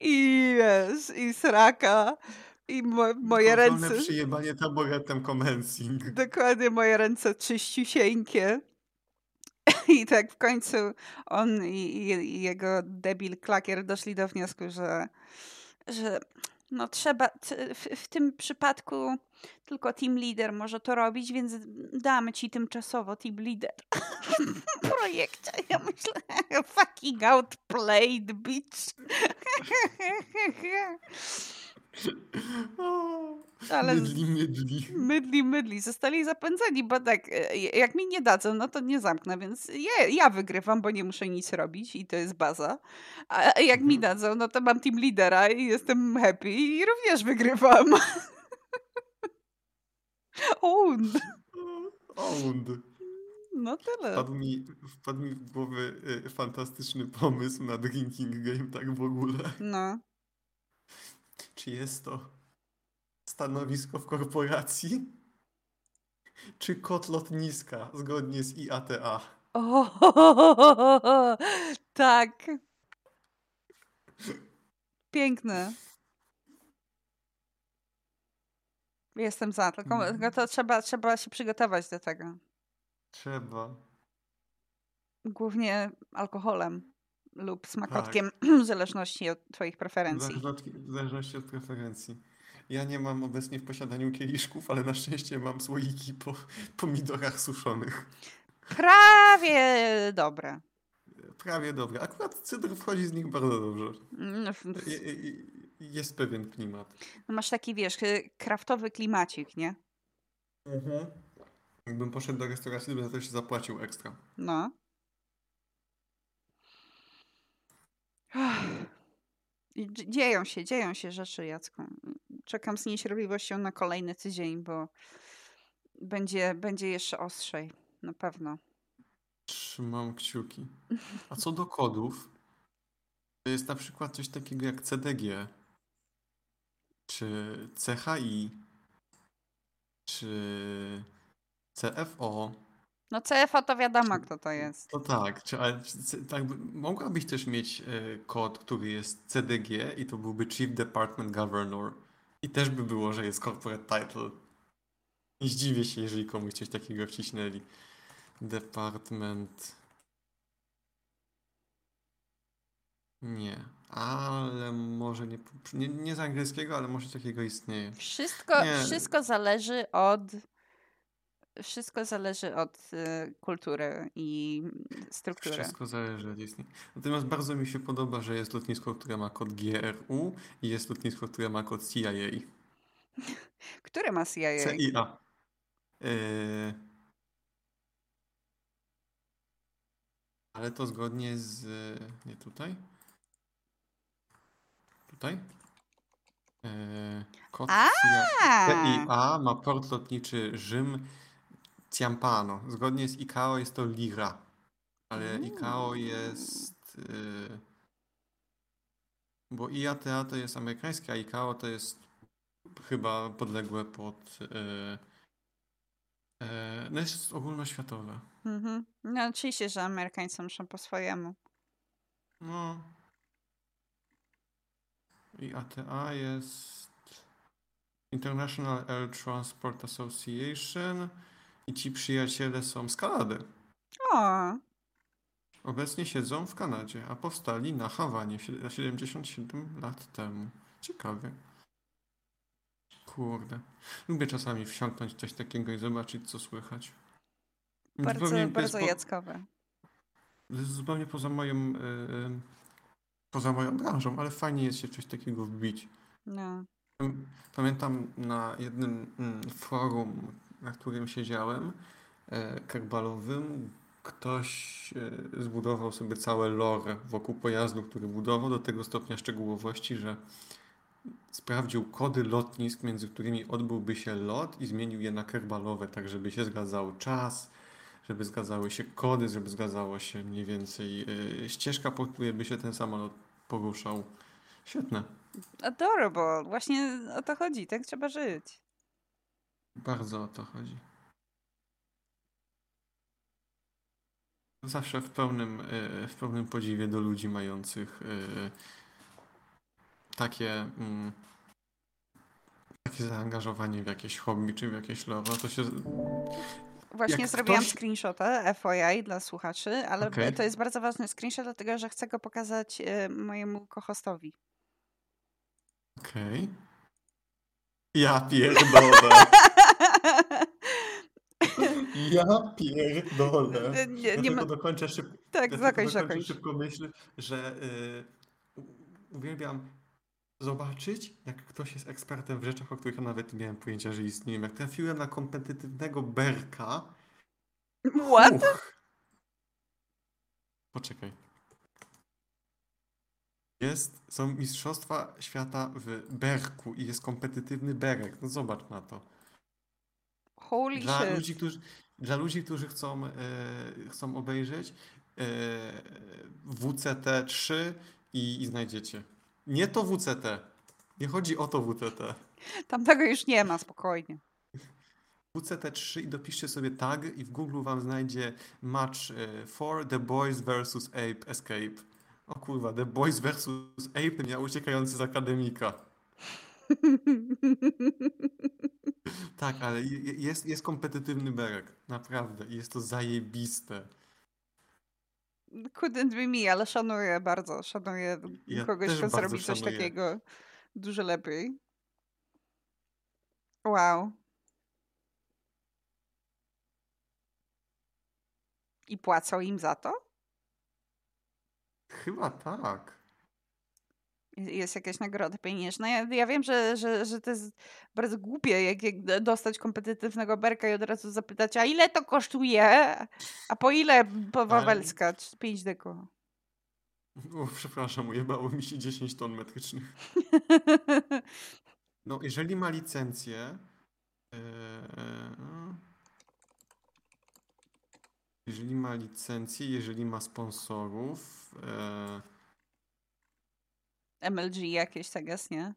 I wiesz, i sraka, i mo- moje Kontrolne ręce, przyjebanie taboretem commencing. dokładnie moje ręce czyściusieńkie. I tak w końcu on i, i, i jego debil klakier doszli do wniosku, że, że no trzeba, w, w tym przypadku tylko team leader może to robić, więc damy ci tymczasowo team leader [LAUGHS] w projekcie. Ja myślę, [LAUGHS] fucking outplayed, bitch. [LAUGHS] Ale Mydli, mydli. mydli, mydli, zostali zapędzeni, bo tak, e, jak mi nie dadzą, no to nie zamknę, więc ja, ja wygrywam, bo nie muszę nic robić i to jest baza. A jak mi Mhm. dadzą, no to mam team lidera i jestem happy i również wygrywam. [LAUGHS] Owned. Owned. No tyle. Wpadł mi, wpadł mi w głowę y, fantastyczny pomysł na drinking game tak w ogóle. No. Czy jest to stanowisko w korporacji? Czy kot lotniska zgodnie z IATA? O, tak. Piękne. Jestem za, tylko, Mhm. tylko to trzeba, trzeba się przygotować do tego. Trzeba. Głównie alkoholem lub smakotkiem, Tak. [CLEARS THROAT] w zależności od twoich preferencji. w zależności od preferencji. Ja nie mam obecnie w posiadaniu kieliszków, ale na szczęście mam słoiki po pomidorach suszonych. Prawie dobre. Prawie dobre. Akurat cydr wchodzi z nich bardzo dobrze. No, Jest pewien klimat. no Masz taki, wiesz, y, kraftowy klimacik, nie? Mhm. Jakbym poszedł do restauracji, to bym za to się zapłacił ekstra. No. I dz- Dzieją się, dzieją się rzeczy, Jacku. Czekam z niecierpliwością na kolejny tydzień, bo będzie, będzie jeszcze ostrzej. Na pewno. Trzymam kciuki. A co do kodów, to jest na przykład coś takiego jak CDG, czy CHI, czy CFO. No CFO to wiadomo, kto to jest. To tak, czy, ale, tak by- mogłabyś też mieć e, kod, który jest CDG i to byłby Chief Department Governor. I też by było, że jest corporate title. Nie zdziwię się, jeżeli komuś coś takiego wcisnęli. Department. Nie, ale może nie, nie, nie z angielskiego, ale może takiego istnieje. Wszystko, Nie. wszystko zależy od. Wszystko zależy od y, kultury i struktury. Wszystko zależy od Disney. Natomiast bardzo mi się podoba, że jest lotnisko, które ma kod GRU i jest lotnisko, które ma kod CIA. [LAUGHS] Które ma CIA? CIA. Yy... Ale to zgodnie z... Nie tutaj? tutaj. E, Kod! CIA ma port lotniczy Rzym Ciampano. Zgodnie z ICAO jest to Lira. Ale ICAO jest. y, Bo IATA to jest amerykańskie, a ICAO to jest chyba podległe pod. y, y, No jest ogólnoświatowe. Mhm. No oczywiście, że Amerykańcy muszą po swojemu. No. IATA jest International Air Transport Association i ci przyjaciele są z Kanady. O, Obecnie siedzą w Kanadzie, a powstali na Hawanie sie- 77 lat temu. Ciekawie. Kurde. Lubię czasami wsiąknąć coś takiego i zobaczyć, co słychać. bardzo, Zupełnie bardzo po- jackowe. Zupełnie poza moją, yy, poza moją branżą, ale fajnie jest się coś takiego wbić. No. Pamiętam na jednym mm, forum, na którym siedziałem, e, kerbalowym, ktoś e, zbudował sobie całe lore wokół pojazdu, który budował do tego stopnia szczegółowości, że sprawdził kody lotnisk, między którymi odbyłby się lot i zmienił je na kerbalowe, tak żeby się zgadzał czas, żeby zgadzały się kody, żeby zgadzało się mniej więcej e, ścieżka, po której by się ten samolot poruszał. Świetne. Adorable. Właśnie o to chodzi. Tak trzeba żyć. Bardzo o to chodzi. Zawsze w pełnym, e, w pełnym podziwie do ludzi mających e, takie, mm, takie zaangażowanie w jakieś hobby czy w jakieś lore. To się. Właśnie Jak zrobiłam ktoś- screenshota FYI dla słuchaczy, ale Okej. to jest bardzo ważny screenshot, dlatego że chcę go pokazać e, mojemu kohostowi. Okej. Ja pierdolę. [LAUGHS] Ja pierdolę. [LAUGHS] Nie- Ja nie tylko ma- dokończę szybko. tak, Ja zakończ, szybko myśl, że y, uwielbiam zobaczyć, jak ktoś jest ekspertem w rzeczach, o których ja nawet nie miałem pojęcia, że istnieją. Jak trafiłem na kompetytywnego berka. What? uch. Poczekaj. Jest, są mistrzostwa świata w berku i jest kompetytywny berek. No zobacz na to. Holy Dla shit. ludzi, którzy, dla ludzi, którzy chcą, e, chcą obejrzeć e, WCT 3 i, i znajdziecie. Nie to WCT. Nie chodzi o to WCT. Tam tego już nie ma, spokojnie. WCT 3 i dopiszcie sobie tag i w Google wam znajdzie match e, for The Boys vs. Ape Escape. O kurwa, The Boys vs. Ape miał uciekający z akademika. Tak, ale je- je- jest, jest kompetytywny berek. Naprawdę. Jest to zajebiste. Couldn't be me, ale szanuję bardzo. Szanuję Ja kogoś, kto zrobi coś szanuję. takiego dużo lepiej. Wow. I płacą im za to? Chyba tak. Jest jakaś nagroda pieniężna. Ja, ja wiem, że, że, że to jest bardzo głupie, jak, jak dostać kompetytywnego berka i od razu zapytać, a ile to kosztuje? A po ile po Wawelska? 5 deko. O, przepraszam, ujebało mi się 10 ton metrycznych. [LAUGHS] No, jeżeli ma licencję. e, jeżeli ma licencję, jeżeli ma sponsorów. E, MLG jakieś, tak tegas, nie?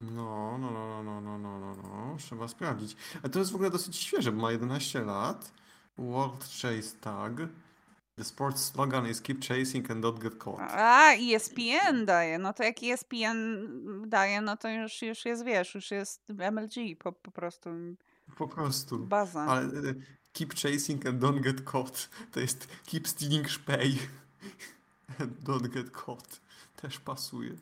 No, no, no, no, no, no, no, no, no, trzeba sprawdzić. A to jest w ogóle dosyć świeże, bo ma 11 lat. World Chase Tag. The sports slogan is keep chasing and don't get caught. A, ESPN daje. No to jak ESPN daje, no to już, już jest, wiesz, już jest MLG po, po prostu. Po prostu. Baza. Ale y, keep chasing and don't get caught. To jest keep stealing szpej and [LAUGHS] don't get caught. Też pasuje.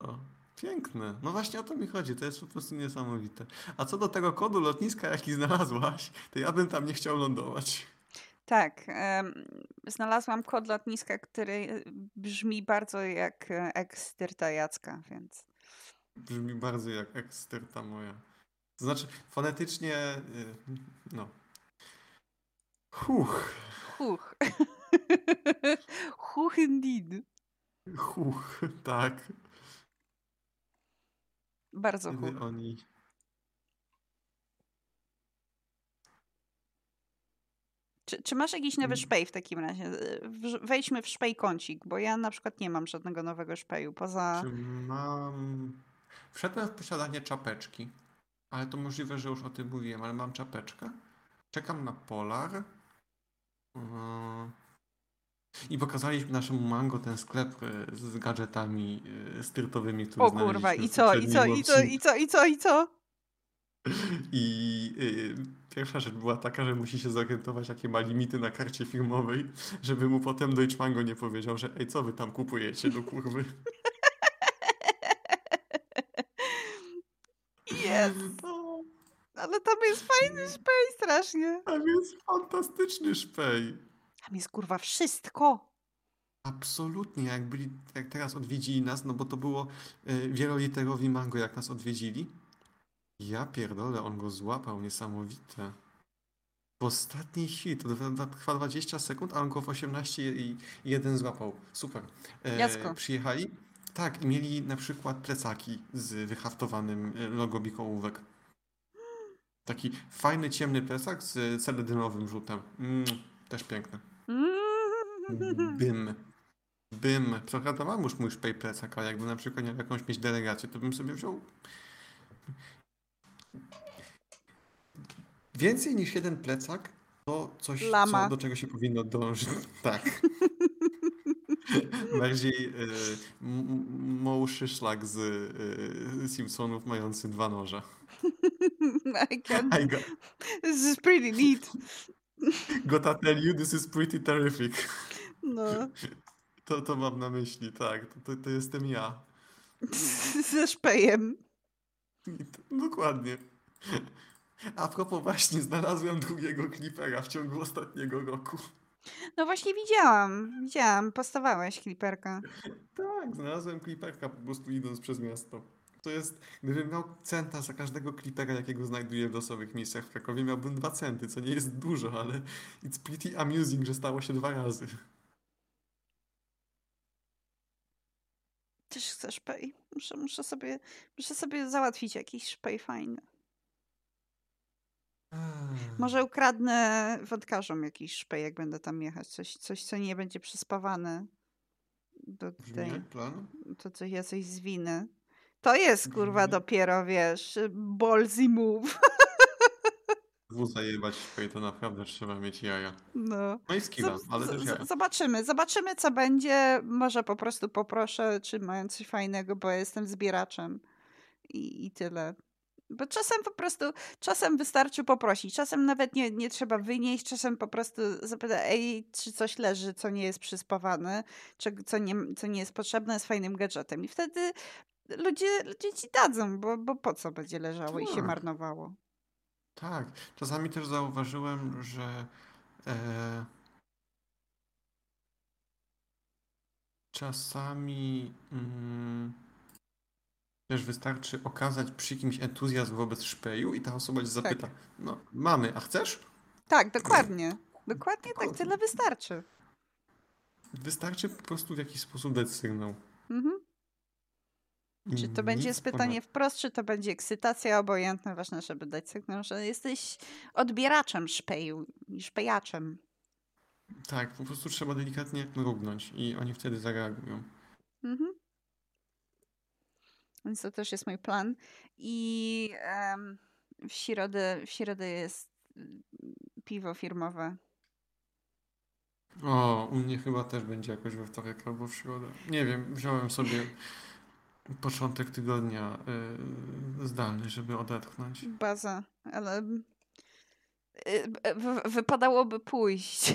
O, piękne. No właśnie o to mi chodzi. To jest po prostu niesamowite. A co do tego kodu lotniska, jaki znalazłaś, to ja bym tam nie chciał lądować. Tak, znalazłam kod lotniska, który brzmi bardzo jak e, ekstyrta Jacka, więc Brzmi bardzo jak eksterta moja. To znaczy, fonetycznie, y, no. Huch, huch. [LAUGHS] huch indeed. Huch, tak. Bardzo. Kiedy oni... Czy, czy masz jakiś nowy Mm. szpej w takim razie? Y, Wejdźmy w szpej kącik, bo ja na przykład nie mam żadnego nowego szpeju poza... Czy mam... Wszedłem w posiadanie czapeczki, ale to możliwe, że już o tym mówiłem, ale mam czapeczkę. Czekam na Polar. I pokazaliśmy naszemu Mango ten sklep yy, z gadżetami yy, styrtowymi, który O kurwa, i co, i co, i co, i co, i co, i co? I pierwsza rzecz była taka, że musi się zorientować, jakie ma limity na karcie firmowej, żeby mu potem Deutsche Mango nie powiedział, że ej, co wy tam kupujecie do kurwy. [LAUGHS] Jest. Ale tam jest fajny szpej strasznie. Tam jest fantastyczny szpej. Tam jest kurwa wszystko. Absolutnie, jak byli, jak teraz odwiedzili nas, no bo to było y, wieloliterowi mango, jak nas odwiedzili. Ja pierdolę, on go złapał, niesamowite. W ostatniej chwili, to trwa- trwa 20 sekund, a on go w 18 i 1 złapał. Super. E, przyjechali? Tak, i mieli na przykład plecaki z wyhaftowanym e, logo bikołówek. Taki fajny, ciemny plecak z celedynowym rzutem. Mm, też piękny. [LAUGHS] Bym. Bym. Prawda mam już mój szpej plecak, ale jakby na przykład miał jakąś mieć delegację, to bym sobie wziął więcej niż jeden plecak to coś, co, do czego się powinno dążyć. [LAUGHS] Tak. [LAUGHS] Bardziej y, m- m- mąższy szlak z y, Simpsonów mający dwa noże. I can... I got, This is pretty neat. [LAUGHS] gotta tell you, this is pretty terrific. No. [LAUGHS] To, to mam na myśli, tak. To, to, to jestem ja. [LAUGHS] Ze szpejem. Dokładnie. A propos właśnie, znalazłem drugiego klipera w ciągu ostatniego roku. No właśnie widziałam, widziałam, postawałeś kliperka. Tak, znalazłem kliperka po prostu idąc przez miasto. To jest, gdybym miał centa za każdego klipera, jakiego znajduję w losowych miejscach w Krakowie, miałbym dwa centy, co nie jest dużo, ale it's pretty amusing, że stało się dwa razy. Też chcę szpej. Muszę, muszę, sobie, muszę sobie załatwić jakiś szpej fajny. Może ukradnę wodkarzom jakiś szpej, jak będę tam jechać. Coś, coś co nie będzie przyspawane. Do tej, plan. to coś, ja coś zwinę. To jest kurwa Brzmi- dopiero, wiesz, ballsy move. W zajebać szpej, to naprawdę trzeba mieć jaja. No. No i skilla, ale też jaja. Zobaczymy, zobaczymy co będzie. Może po prostu poproszę, czy mają coś fajnego, bo jestem zbieraczem i, i tyle. Bo czasem po prostu, czasem wystarczy poprosić, czasem nawet nie, nie trzeba wynieść, czasem po prostu zapytać, ej, czy coś leży, co nie jest przyspawane, czy, co, nie, co nie jest potrzebne, z fajnym gadżetem. I wtedy ludzie, ludzie ci dadzą, bo, bo po co będzie leżało i się Tak. marnowało. Tak, czasami też zauważyłem, że e, czasami mm, też wystarczy okazać przy kimś entuzjazm wobec szpeju i ta osoba cię zapyta, no mamy, a chcesz? Tak, dokładnie. Dokładnie tak, tyle wystarczy. Wystarczy po prostu w jakiś sposób dać sygnał. Mhm. Czy to będzie nic pytanie wprost, czy to będzie ekscytacja, obojętne, ważne, żeby dać sygnał, że jesteś odbieraczem szpeju i szpejaczem. Tak, po prostu trzeba delikatnie mrugnąć i oni wtedy zareagują. Mhm. Więc to też jest mój plan. I em, w, środę, w środę jest mm, piwo firmowe. O, u mnie chyba też będzie jakoś we wtorek albo w środę. Nie wiem, wziąłem sobie początek tygodnia y, zdalny, żeby odetchnąć. Baza, ale y, w- wypadałoby pójść.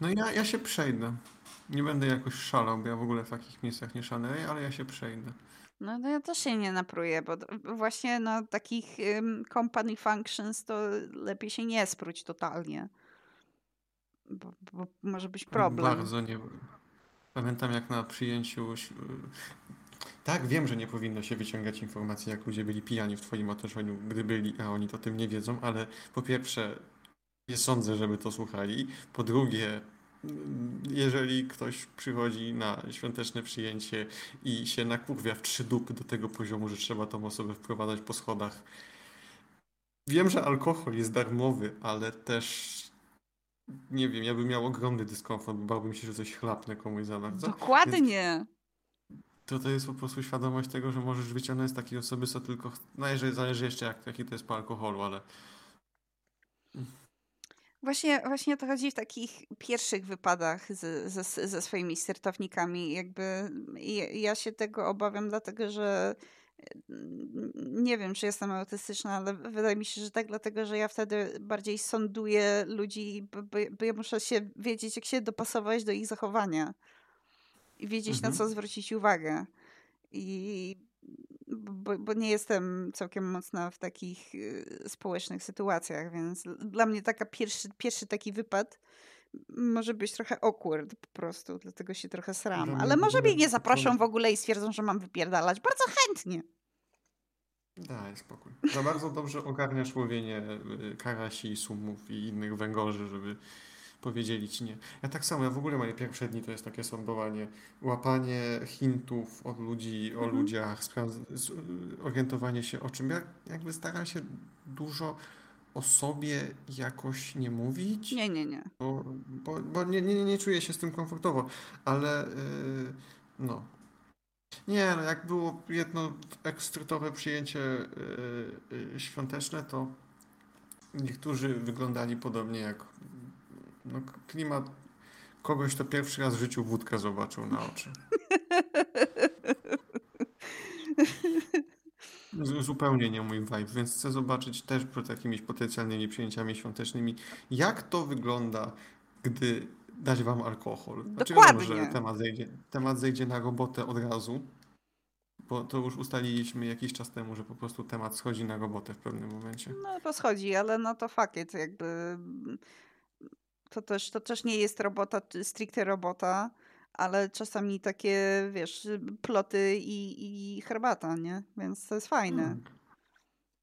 No ja, ja się przejdę. Nie będę jakoś szalał, bo ja w ogóle w takich miejscach nie szaleję, ale ja się przejdę. No to ja też się nie napruję, bo właśnie na takich ym, company functions to lepiej się nie spróć totalnie. Bo, bo może być problem. Bardzo nie. Pamiętam jak na przyjęciu. Tak, wiem, że nie powinno się wyciągać informacji, jak ludzie byli pijani w Twoim otoczeniu, gdy byli, a oni to tym nie wiedzą, ale po pierwsze, nie sądzę, żeby to słuchali. Po drugie, jeżeli ktoś przychodzi na świąteczne przyjęcie i się nakurwia w trzy dupy do tego poziomu, że trzeba tą osobę wprowadzać po schodach. Wiem, że alkohol jest darmowy, ale też nie wiem, ja bym miał ogromny dyskomfort, bałbym się, że coś chlapnę komuś za bardzo. Dokładnie. To to jest po prostu świadomość tego, że możesz wyciągnąć z takiej osoby, co tylko. No jeżeli zależy jeszcze, jak, jaki to jest po alkoholu, ale. Właśnie, właśnie o to chodzi w takich pierwszych wypadach z, ze, ze swoimi startownikami. Jakby ja się tego obawiam, dlatego że nie wiem, czy jestem autystyczna, ale wydaje mi się, że tak, dlatego że ja wtedy bardziej sąduję ludzi, bo, bo ja muszę się wiedzieć, jak się dopasować do ich zachowania i wiedzieć, mhm. na co zwrócić uwagę. I bo, bo, nie jestem całkiem mocna w takich y, społecznych sytuacjach, więc dla mnie taka pierwszy, pierwszy taki wypad może być trochę awkward po prostu, dlatego się trochę sram. Ale może mnie nie zaproszą w ogóle i stwierdzą, że mam wypierdalać. Bardzo chętnie. Daj spokój. Za bardzo dobrze ogarniasz łowienie y, karasi, sumów i innych węgorzy, żeby powiedzieli ci nie. Ja tak samo, ja w ogóle moje pierwsze dni to jest takie sądowanie, łapanie hintów od ludzi, o mhm. ludziach, orientowanie się o czym. Ja jakby staram się dużo o sobie jakoś nie mówić. Nie, nie, nie. Bo, bo, bo nie, nie, nie czuję się z tym komfortowo, ale yy, no. Nie, no jak było jedno ekstrytowe przyjęcie yy, yy, świąteczne, to niektórzy wyglądali podobnie jak no, klimat kogoś, kto pierwszy raz w życiu wódkę zobaczył na oczy. [LAUGHS] Zupełnie nie mój vibe, więc chcę zobaczyć też przed takimiś potencjalnymi przyjęciami świątecznymi, jak to wygląda, gdy dać wam alkohol. Znaczy, Dokładnie. że temat zejdzie, temat zejdzie na robotę od razu, bo to już ustaliliśmy jakiś czas temu, że po prostu temat schodzi na robotę w pewnym momencie. No to schodzi, ale no to fakt, jakby to też, to też nie jest robota, stricte robota, ale czasami takie, wiesz, ploty i, i herbata, nie? Więc to jest fajne. Hmm.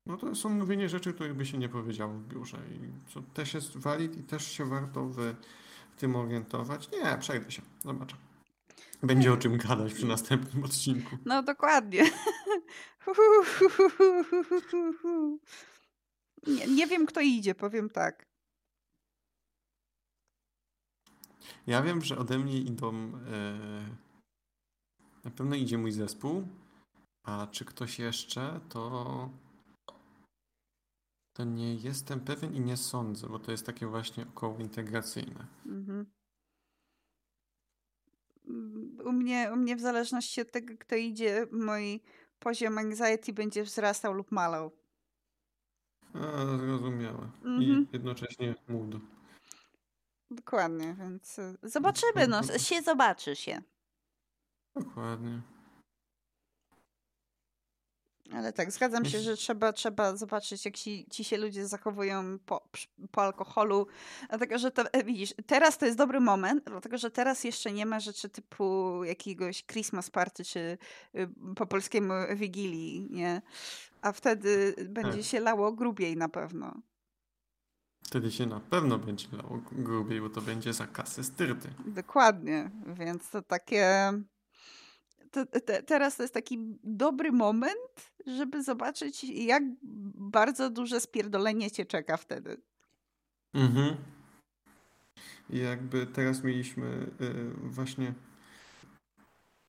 No to są mówienie rzeczy, których by się nie powiedziało w biurze i co też jest valid i też się warto w, w tym orientować. Nie, przejdę się, zobaczę. Będzie o czym gadać przy następnym odcinku. No dokładnie. [LAUGHS] Nie, nie wiem, kto idzie, powiem tak. Ja wiem, że ode mnie idą. E, na pewno idzie mój zespół. A czy ktoś jeszcze, to. To nie jestem pewien i nie sądzę, bo to jest takie właśnie około integracyjne. Mhm. U mnie, u mnie w zależności od tego, kto idzie, mój poziom anxiety będzie wzrastał lub malał. A, zrozumiałe. Mhm. I jednocześnie mood. Dokładnie, więc y, zobaczymy, no, się zobaczy się. Dokładnie. Ale tak, zgadzam się, że trzeba, trzeba zobaczyć, jak ci, ci się ludzie zachowują po, po alkoholu. Dlatego, że to, e, widzisz, teraz to jest dobry moment, dlatego, że teraz jeszcze nie ma rzeczy typu jakiegoś Christmas party, czy y, po polskiemu Wigilii, nie? A wtedy będzie tak. się lało grubiej na pewno. Wtedy się na pewno będzie lało grubiej, bo to będzie za kasę styrty. Dokładnie, więc to takie... To, te, teraz to jest taki dobry moment, żeby zobaczyć, jak bardzo duże spierdolenie cię czeka wtedy. Mhm. I jakby teraz mieliśmy y, właśnie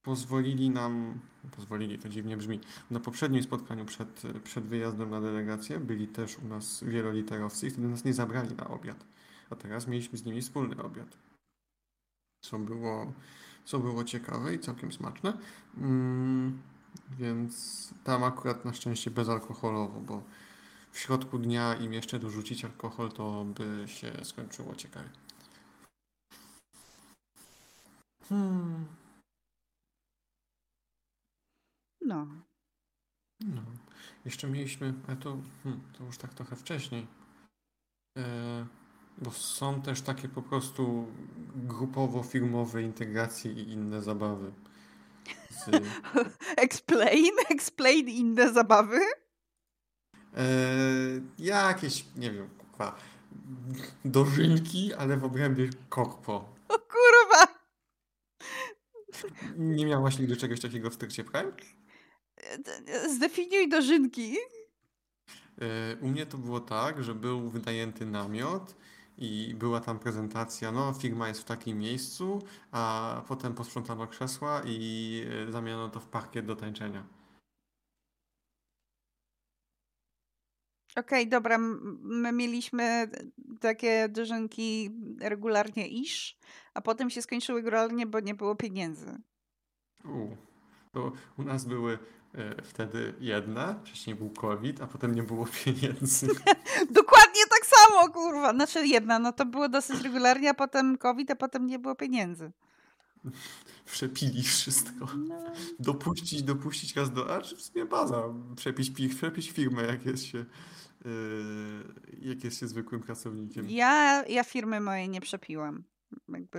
pozwolili nam, pozwolili, to dziwnie brzmi, na poprzednim spotkaniu przed, przed wyjazdem na delegację byli też u nas wieloliterowcy i wtedy nas nie zabrali na obiad. A teraz mieliśmy z nimi wspólny obiad. Co było, co było ciekawe i całkiem smaczne. Mm, więc tam akurat na szczęście bezalkoholowo, bo w środku dnia im jeszcze dorzucić alkohol, to by się skończyło ciekawie. Hmm. No. No. Jeszcze mieliśmy, ale to, hmm, to już tak trochę wcześniej. E, bo są też takie po prostu grupowo-firmowe integracje i inne zabawy. Z... [LAUGHS] explain? Explain inne zabawy? E, jakieś, nie wiem, dożynki, ale w obrębie korpo. Nie miałaś nigdy czegoś takiego w trakcie Prime? Zdefiniuj dożynki. E, U mnie to było tak, że był wynajęty namiot i była tam prezentacja, no firma jest w takim miejscu, a potem posprzątano krzesła i e, zamieniono to w parkiet do tańczenia. Okej, dobra, m- my mieliśmy takie dożynki regularnie iż, a potem się skończyły regularnie, bo nie było pieniędzy. U, to u nas były e, wtedy jedne, wcześniej był COVID, a potem nie było [LAUGHS] pieniędzy. [LAUGHS] Dokładnie tak samo, kurwa. Znaczy jedna, no to było dosyć regularnie, a potem COVID, a potem nie było pieniędzy. [LAUGHS] Przepili wszystko. No, Dopuścić, dopuścić raz do... A czy w sumie baza. Przepić, pi- przepić firmę, jak jest się, e, jak jest się zwykłym pracownikiem. ja, ja firmy mojej nie przepiłam. Jakby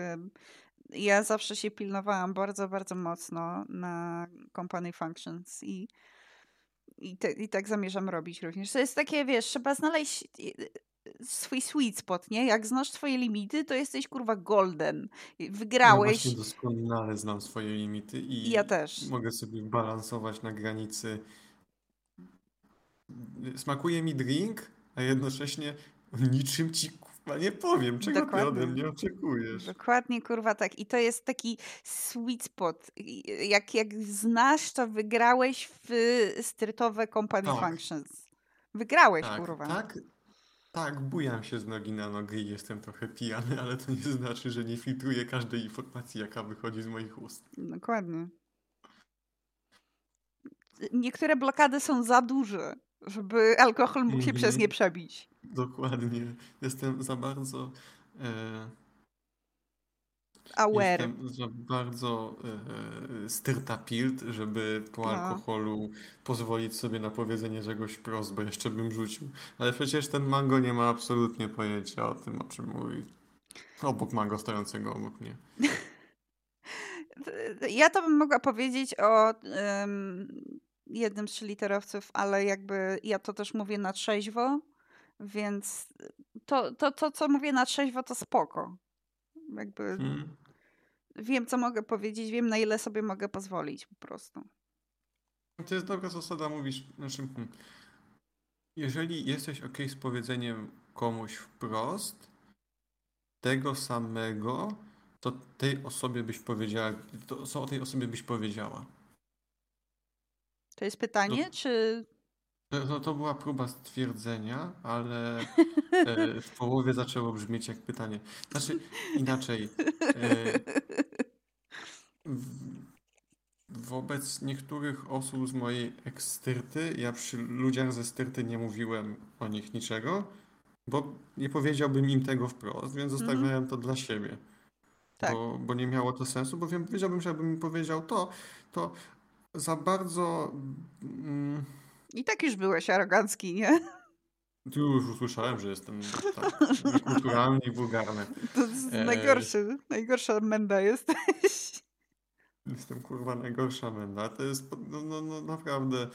ja zawsze się pilnowałam bardzo, bardzo mocno na company functions i, i, te, i tak zamierzam robić również. To jest takie, wiesz, trzeba znaleźć y, swój sweet spot, nie? Jak znasz twoje limity, to jesteś kurwa golden. Ja Wygrałeś. właśnie doskonale znam swoje limity i Ja też. mogę sobie balansować na granicy. Smakuje mi drink, a jednocześnie niczym ci kurwa nie powiem, czego ty ode Dokładnie. mnie oczekujesz. Dokładnie, kurwa, tak. I to jest taki sweet spot. I- Jak, jak znasz, to wygrałeś w strytowe company Tak. functions. Wygrałeś, Tak, kurwa. tak, tak, bujam się z nogi na nogę i jestem trochę pijany, ale to nie znaczy, że nie filtruję każdej informacji, jaka wychodzi z moich ust. Dokładnie. Niektóre blokady są za duże, żeby alkohol mógł się przez Mhm. nie przebić. Dokładnie. Jestem za bardzo. E, Aware. Jestem za bardzo e, styrtapilt, żeby po No. alkoholu pozwolić sobie na powiedzenie czegoś wprost, bo jeszcze bym rzucił. Ale przecież ten mango nie ma absolutnie pojęcia o tym, o czym mówi. Obok mango stojącego obok mnie. [LAUGHS] Ja to bym mogła powiedzieć o jednym z trzyliterowców, ale jakby ja to też mówię na trzeźwo, więc to, to, to co mówię na trzeźwo, to spoko. Jakby Hmm. wiem, co mogę powiedzieć, wiem, na ile sobie mogę pozwolić po prostu. To jest dobra zasada, mówisz, znaczy, jeżeli jesteś ok z powiedzeniem komuś wprost tego samego, to tej osobie byś powiedziała, to co o tej osobie byś powiedziała. To jest pytanie, czy... To, to, była próba stwierdzenia, ale [LAUGHS] e, w połowie zaczęło brzmieć jak pytanie. Znaczy, inaczej. E, w, wobec niektórych osób z mojej ekstyrty, ja przy ludziach ze styrty nie mówiłem o nich niczego, bo nie powiedziałbym im tego wprost, więc zostawiałem to dla siebie. Tak. Bo, bo nie miało to sensu, bo wiem, wiedziałbym, że jakbym powiedział to, to za bardzo. Mm, I tak już byłeś arogancki, nie? tu już usłyszałem, że jestem tak, niekulturalny i wulgarny. To jest Eee. najgorszy, najgorsza menda jesteś. Jestem kurwa najgorsza menda. To jest no, no, no, naprawdę.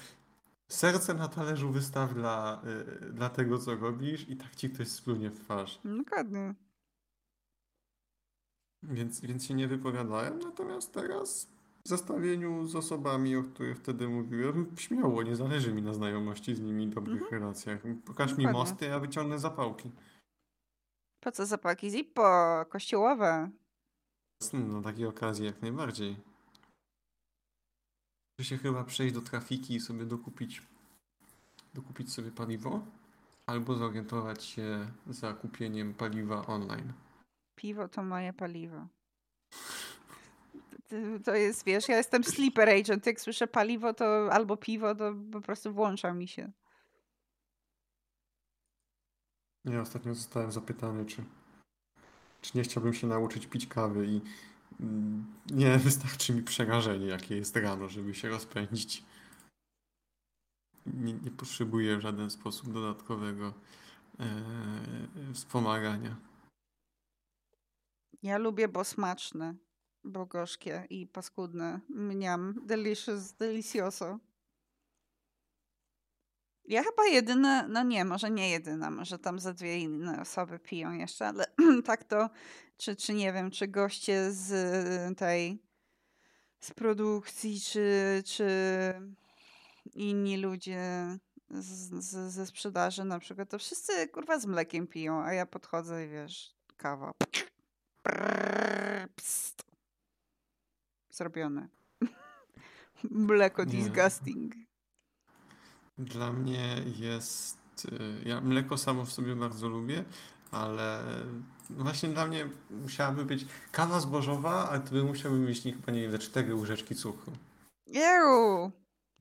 Serce na talerzu wystaw dla, y, dla tego, co robisz, i tak ci ktoś splunie w twarz. Dokładnie. Więc, więc się nie wypowiadałem. Natomiast teraz w zestawieniu z osobami, o których wtedy mówiłem, śmiało, nie zależy mi na znajomości z nimi i dobrych Mhm. relacjach. Pokaż mi Dokładnie. mosty, ja wyciągnę zapałki. Po co zapałki Zippo? Kościołowe. Na takiej okazji jak najbardziej. Muszę się chyba przejść do trafiki i sobie dokupić, dokupić sobie paliwo, albo zorientować się za kupieniem paliwa online. Piwo to moje paliwo. To- jest, wiesz, ja jestem sleeper agent. Jak słyszę paliwo to albo piwo, to po prostu włącza mi się. Ja ostatnio zostałem zapytany, czy, czy nie chciałbym się nauczyć pić kawy i mm, nie [LAUGHS] wystarczy mi przerażenie, jakie jest rano, żeby się rozpędzić. Nie, nie potrzebuję w żaden sposób dodatkowego e, wspomagania. Ja lubię, bo smaczne, bo gorzkie i paskudne. Mniam. Delicious, delicioso. Ja chyba jedyna, no nie, może nie jedyna, może tam ze dwie inne osoby piją jeszcze, ale [CLEARS THROAT] tak to, czy, czy nie wiem, czy goście z tej z produkcji, czy, czy inni ludzie z, z, ze sprzedaży na przykład, to wszyscy kurwa z mlekiem piją, a ja podchodzę i wiesz, kawa. Prrr, pst. Zrobione. [LAUGHS] Mleko disgusting. Dla mnie jest. y, Ja mleko samo w sobie bardzo lubię, ale właśnie dla mnie musiałaby być kawa zbożowa, ale to by musiałby mieć nie- chyba nie wiem, ze cztery łyżeczki cukru. Ew.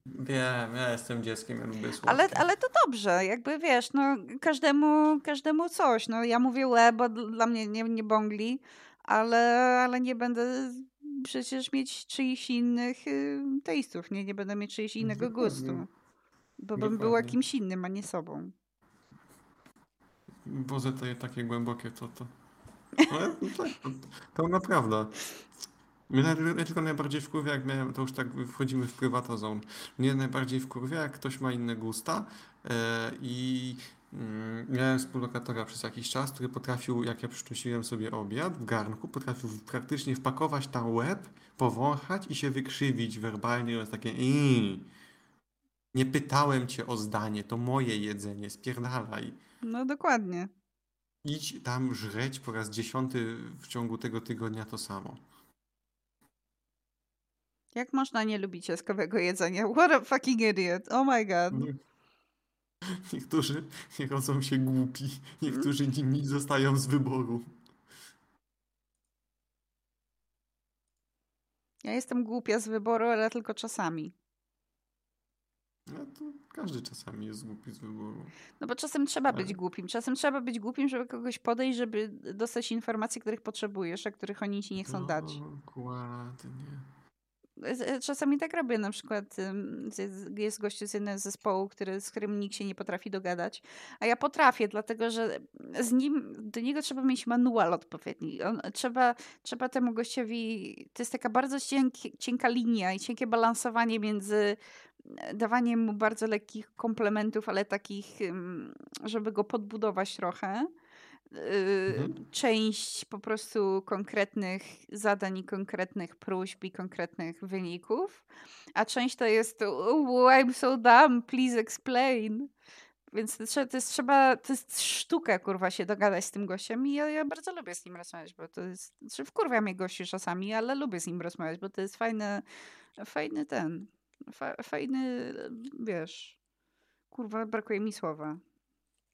Wiem, ja jestem dzieckiem, ja lubię słodkie. Ale, ale to dobrze, jakby wiesz, no każdemu, każdemu coś. No ja mówię łe, bo dl- dla mnie nie, nie bągli, ale, ale nie będę przecież mieć czyichś innych y, tastów, nie? Nie będę mieć czyichś innego Dokładnie. gustu. Bo bym była kimś innym, a nie sobą. Boże, to takie głębokie to to. Ale no tak, to, to naprawdę. Mnie tylko najbardziej wkurwia, jak miałem, to już tak wchodzimy w privata zone. Mnie najbardziej wkurwia, jak ktoś ma inne gusta e, i miałem współlokatora przez jakiś czas, który potrafił, jak ja przynosiłem sobie obiad w garnku, potrafił praktycznie wpakować tam łeb, powąchać i się wykrzywić werbalnie, jest takie "Ii, nie pytałem cię o zdanie, to moje jedzenie, spierdalaj. No dokładnie. Idź tam żreć po raz dziesiąty w ciągu tego tygodnia to samo. Jak można nie lubić jaskowego jedzenia? What a fucking idiot. Oh my god. [LAUGHS] Niektórzy nie rodzą się głupi, niektórzy nimi zostają z wyboru. Ja jestem głupia z wyboru, ale tylko czasami. No to każdy czasami jest głupi z wyboru. No bo czasem trzeba być Ale- głupim. Czasem trzeba być głupim, żeby kogoś podejść, żeby dostać informacje, których potrzebujesz, a których oni ci nie chcą dać. Dokładnie. Z- Czasami tak robię, na przykład jest gościu z jednego zespołu, który, z którym nikt się nie potrafi dogadać, a ja potrafię, dlatego że z nim, do niego trzeba mieć manual odpowiedni. On, trzeba, trzeba temu gościowi, to jest taka bardzo cienki, cienka linia i cienkie balansowanie między e, dawaniem mu bardzo lekkich komplementów, ale takich, żeby go podbudować trochę. Mhm. część po prostu konkretnych zadań i konkretnych próśb i konkretnych wyników, a część to jest oh, I'm so dumb, please explain. Więc to, to jest trzeba, to jest sztuka, kurwa, się dogadać z tym gościem i ja, ja bardzo lubię z nim rozmawiać, bo to jest, znaczy wkurwia mnie gościu czasami, ale lubię z nim rozmawiać, bo to jest fajny, fajny ten, fa, fajny, wiesz, kurwa, brakuje mi słowa.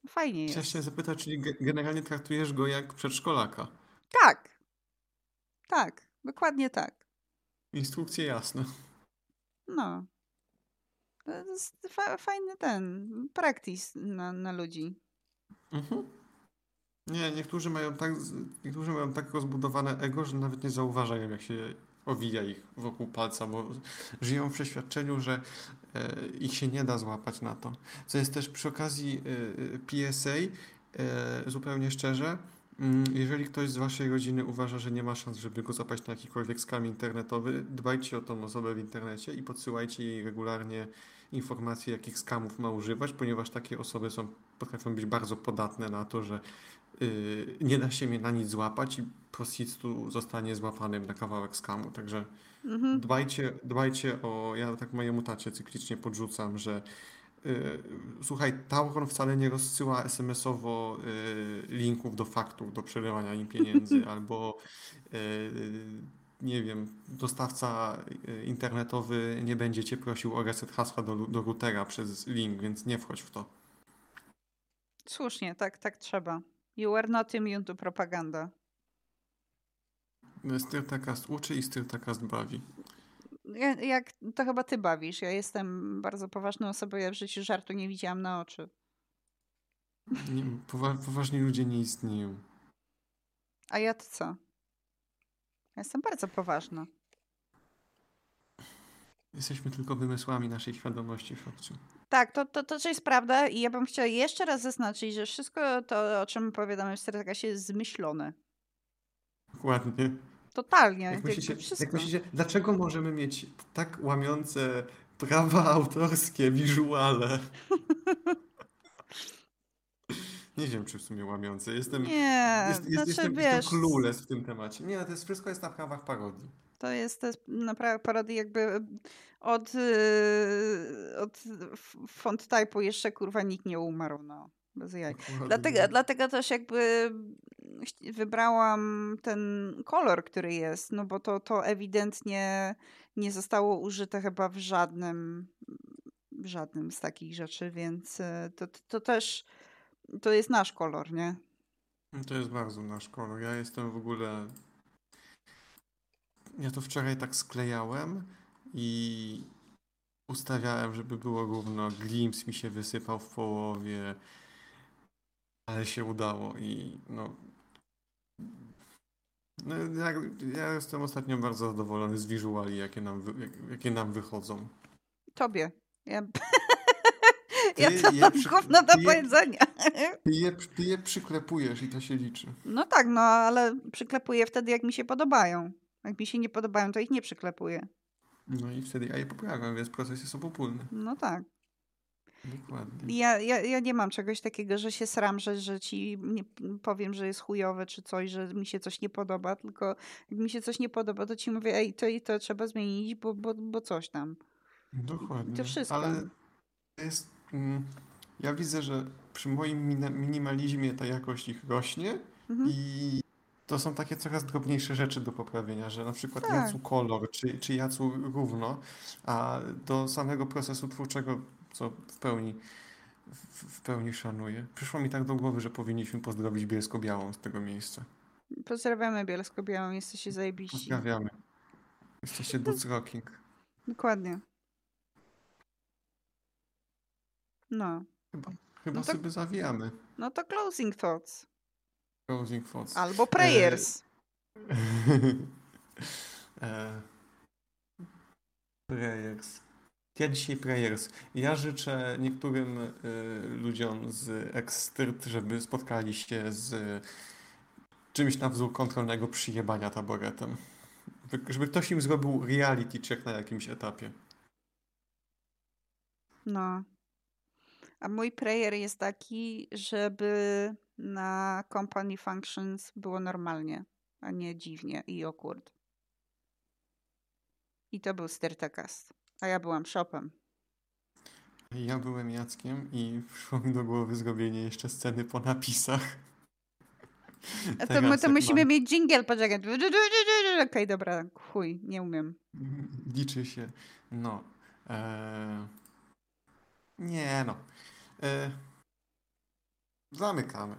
Fajnie Chciałem jest. się zapytać, czyli ge- generalnie traktujesz go jak przedszkolaka. Tak. Tak, dokładnie tak. Instrukcje jasne. No. To jest fa- fajny ten practice na, na ludzi. Mhm. Nie, niektórzy mają tak, niektórzy mają tak rozbudowane ego, że nawet nie zauważają, jak się owija ich wokół palca, bo żyją w przeświadczeniu, że e, ich się nie da złapać na to. Co jest też przy okazji e, e, PSA, zupełnie szczerze, mm, jeżeli ktoś z waszej rodziny uważa, że nie ma szans, żeby go złapać na jakikolwiek skam internetowy, dbajcie o tą osobę w internecie i podsyłajcie jej regularnie informacje, jakich skamów ma używać, ponieważ takie osoby są, potrafią być bardzo podatne na to, że yy, nie da się mnie na nic złapać i po prostu zostanie złapanym na kawałek skamu. Także Mhm. dbajcie, dbajcie o. Ja tak mojemu tacie cyklicznie podrzucam, że yy, słuchaj, Tauron wcale nie rozsyła SMS-owo yy, linków do faktur, do przelewania im pieniędzy, [LAUGHS] albo yy, nie wiem, dostawca yy, internetowy nie będzie cię prosił o reset hasła do, do routera przez link, więc nie wchodź w to. Słusznie, tak, tak trzeba. You are not immune to propaganda. Styrtakast uczy i Styrtakast bawi. Ja, jak, to chyba ty bawisz. Ja jestem bardzo poważną osobą, ja w życiu żartu nie widziałam na oczy. Nie, powa poważni ludzie nie istnieją. A ja to co? Ja jestem bardzo poważna. Jesteśmy tylko wymysłami naszej świadomości, Fabciu. Tak, to, to, to jest prawda i ja bym chciała jeszcze raz zaznaczyć, że wszystko to, o czym opowiadamy w Startakasie jest zmyślone. Dokładnie. Totalnie. Jak myślicie, wszystko. jak myślicie, dlaczego możemy mieć tak łamiące prawa autorskie, wizuale? [LAUGHS] Nie wiem, czy w sumie łamiące. Jestem, Nie, jest, jest, znaczy jestem, wiesz, jestem clueless w tym temacie. Nie, to jest, wszystko jest na prawach parodii. To jest, to jest naprawdę parodia jakby od, yy, od font typu jeszcze kurwa nikt nie umarł, no. Bez jaj. [LAUGHS] Dlatego, dlatego też jakby wybrałam ten kolor, który jest, no bo to, to ewidentnie nie zostało użyte chyba w żadnym, w żadnym z takich rzeczy, więc y, to, to też to jest nasz kolor, nie? To jest bardzo nasz kolor. Ja jestem w ogóle. Ja to wczoraj tak sklejałem i ustawiałem, żeby było równo. Glimpse mi się wysypał w połowie, ale się udało i no. no ja, ja jestem ostatnio bardzo zadowolony z wizuali, jakie nam, jakie nam wychodzą. Tobie. Ja... [LAUGHS] ja to mam przy... gówno do powiedzenia. Ty je, ty je przyklepujesz i to się liczy. No tak, no ale przyklepuję wtedy, jak mi się podobają. Jak mi się nie podobają, to ich nie przyklepuję. No i wtedy ja je poprawiam, więc proces jest obopólny. No tak. Dokładnie. Ja, ja, ja nie mam czegoś takiego, że się sram, że, że ci nie powiem, że jest chujowe czy coś, że mi się coś nie podoba, tylko jak mi się coś nie podoba, to ci mówię, ej, to i to trzeba zmienić, bo, bo, bo coś tam. Dokładnie. I to wszystko. Ale jest... Mm, ja widzę, że przy moim minimalizmie ta jakość ich rośnie mhm. i to są takie coraz drobniejsze rzeczy do poprawienia, że na przykład tak. jacu kolor, czy, czy jacu równo, a do samego procesu twórczego, co w pełni w, pełni szanuję. Przyszło mi tak do głowy, że powinniśmy pozdrowić Bielsko-Białą z tego miejsca. Pozdrawiamy Bielsko-Białą, jesteście zajebiści. Pozdrawiamy. Jesteście Duc Rocking. Dokładnie. No. Chyba, chyba no to, sobie zawijamy. No to closing thoughts. Closing thoughts. Albo prayers. E... e... Prayers. [LAUGHS] Dzisiaj prayers. Ja życzę niektórym y, ludziom z Extyrt, żeby spotkali się z czymś na wzór kontrolnego przyjebania taboretem. Żeby ktoś im zrobił reality check na jakimś etapie. No. A mój prayer jest taki, żeby na company functions było normalnie, a nie dziwnie i awkward. I to był Styrtakast. A ja byłam shopem. Ja byłem Jackiem i przyszło mi do głowy zrobienie jeszcze sceny po napisach. A to, my, to musimy mam... mieć jingle, poczekaj. Okej, okay, dobra, chuj, nie umiem. Liczy się. No. Eee... Nie no. Eee... Zamykamy.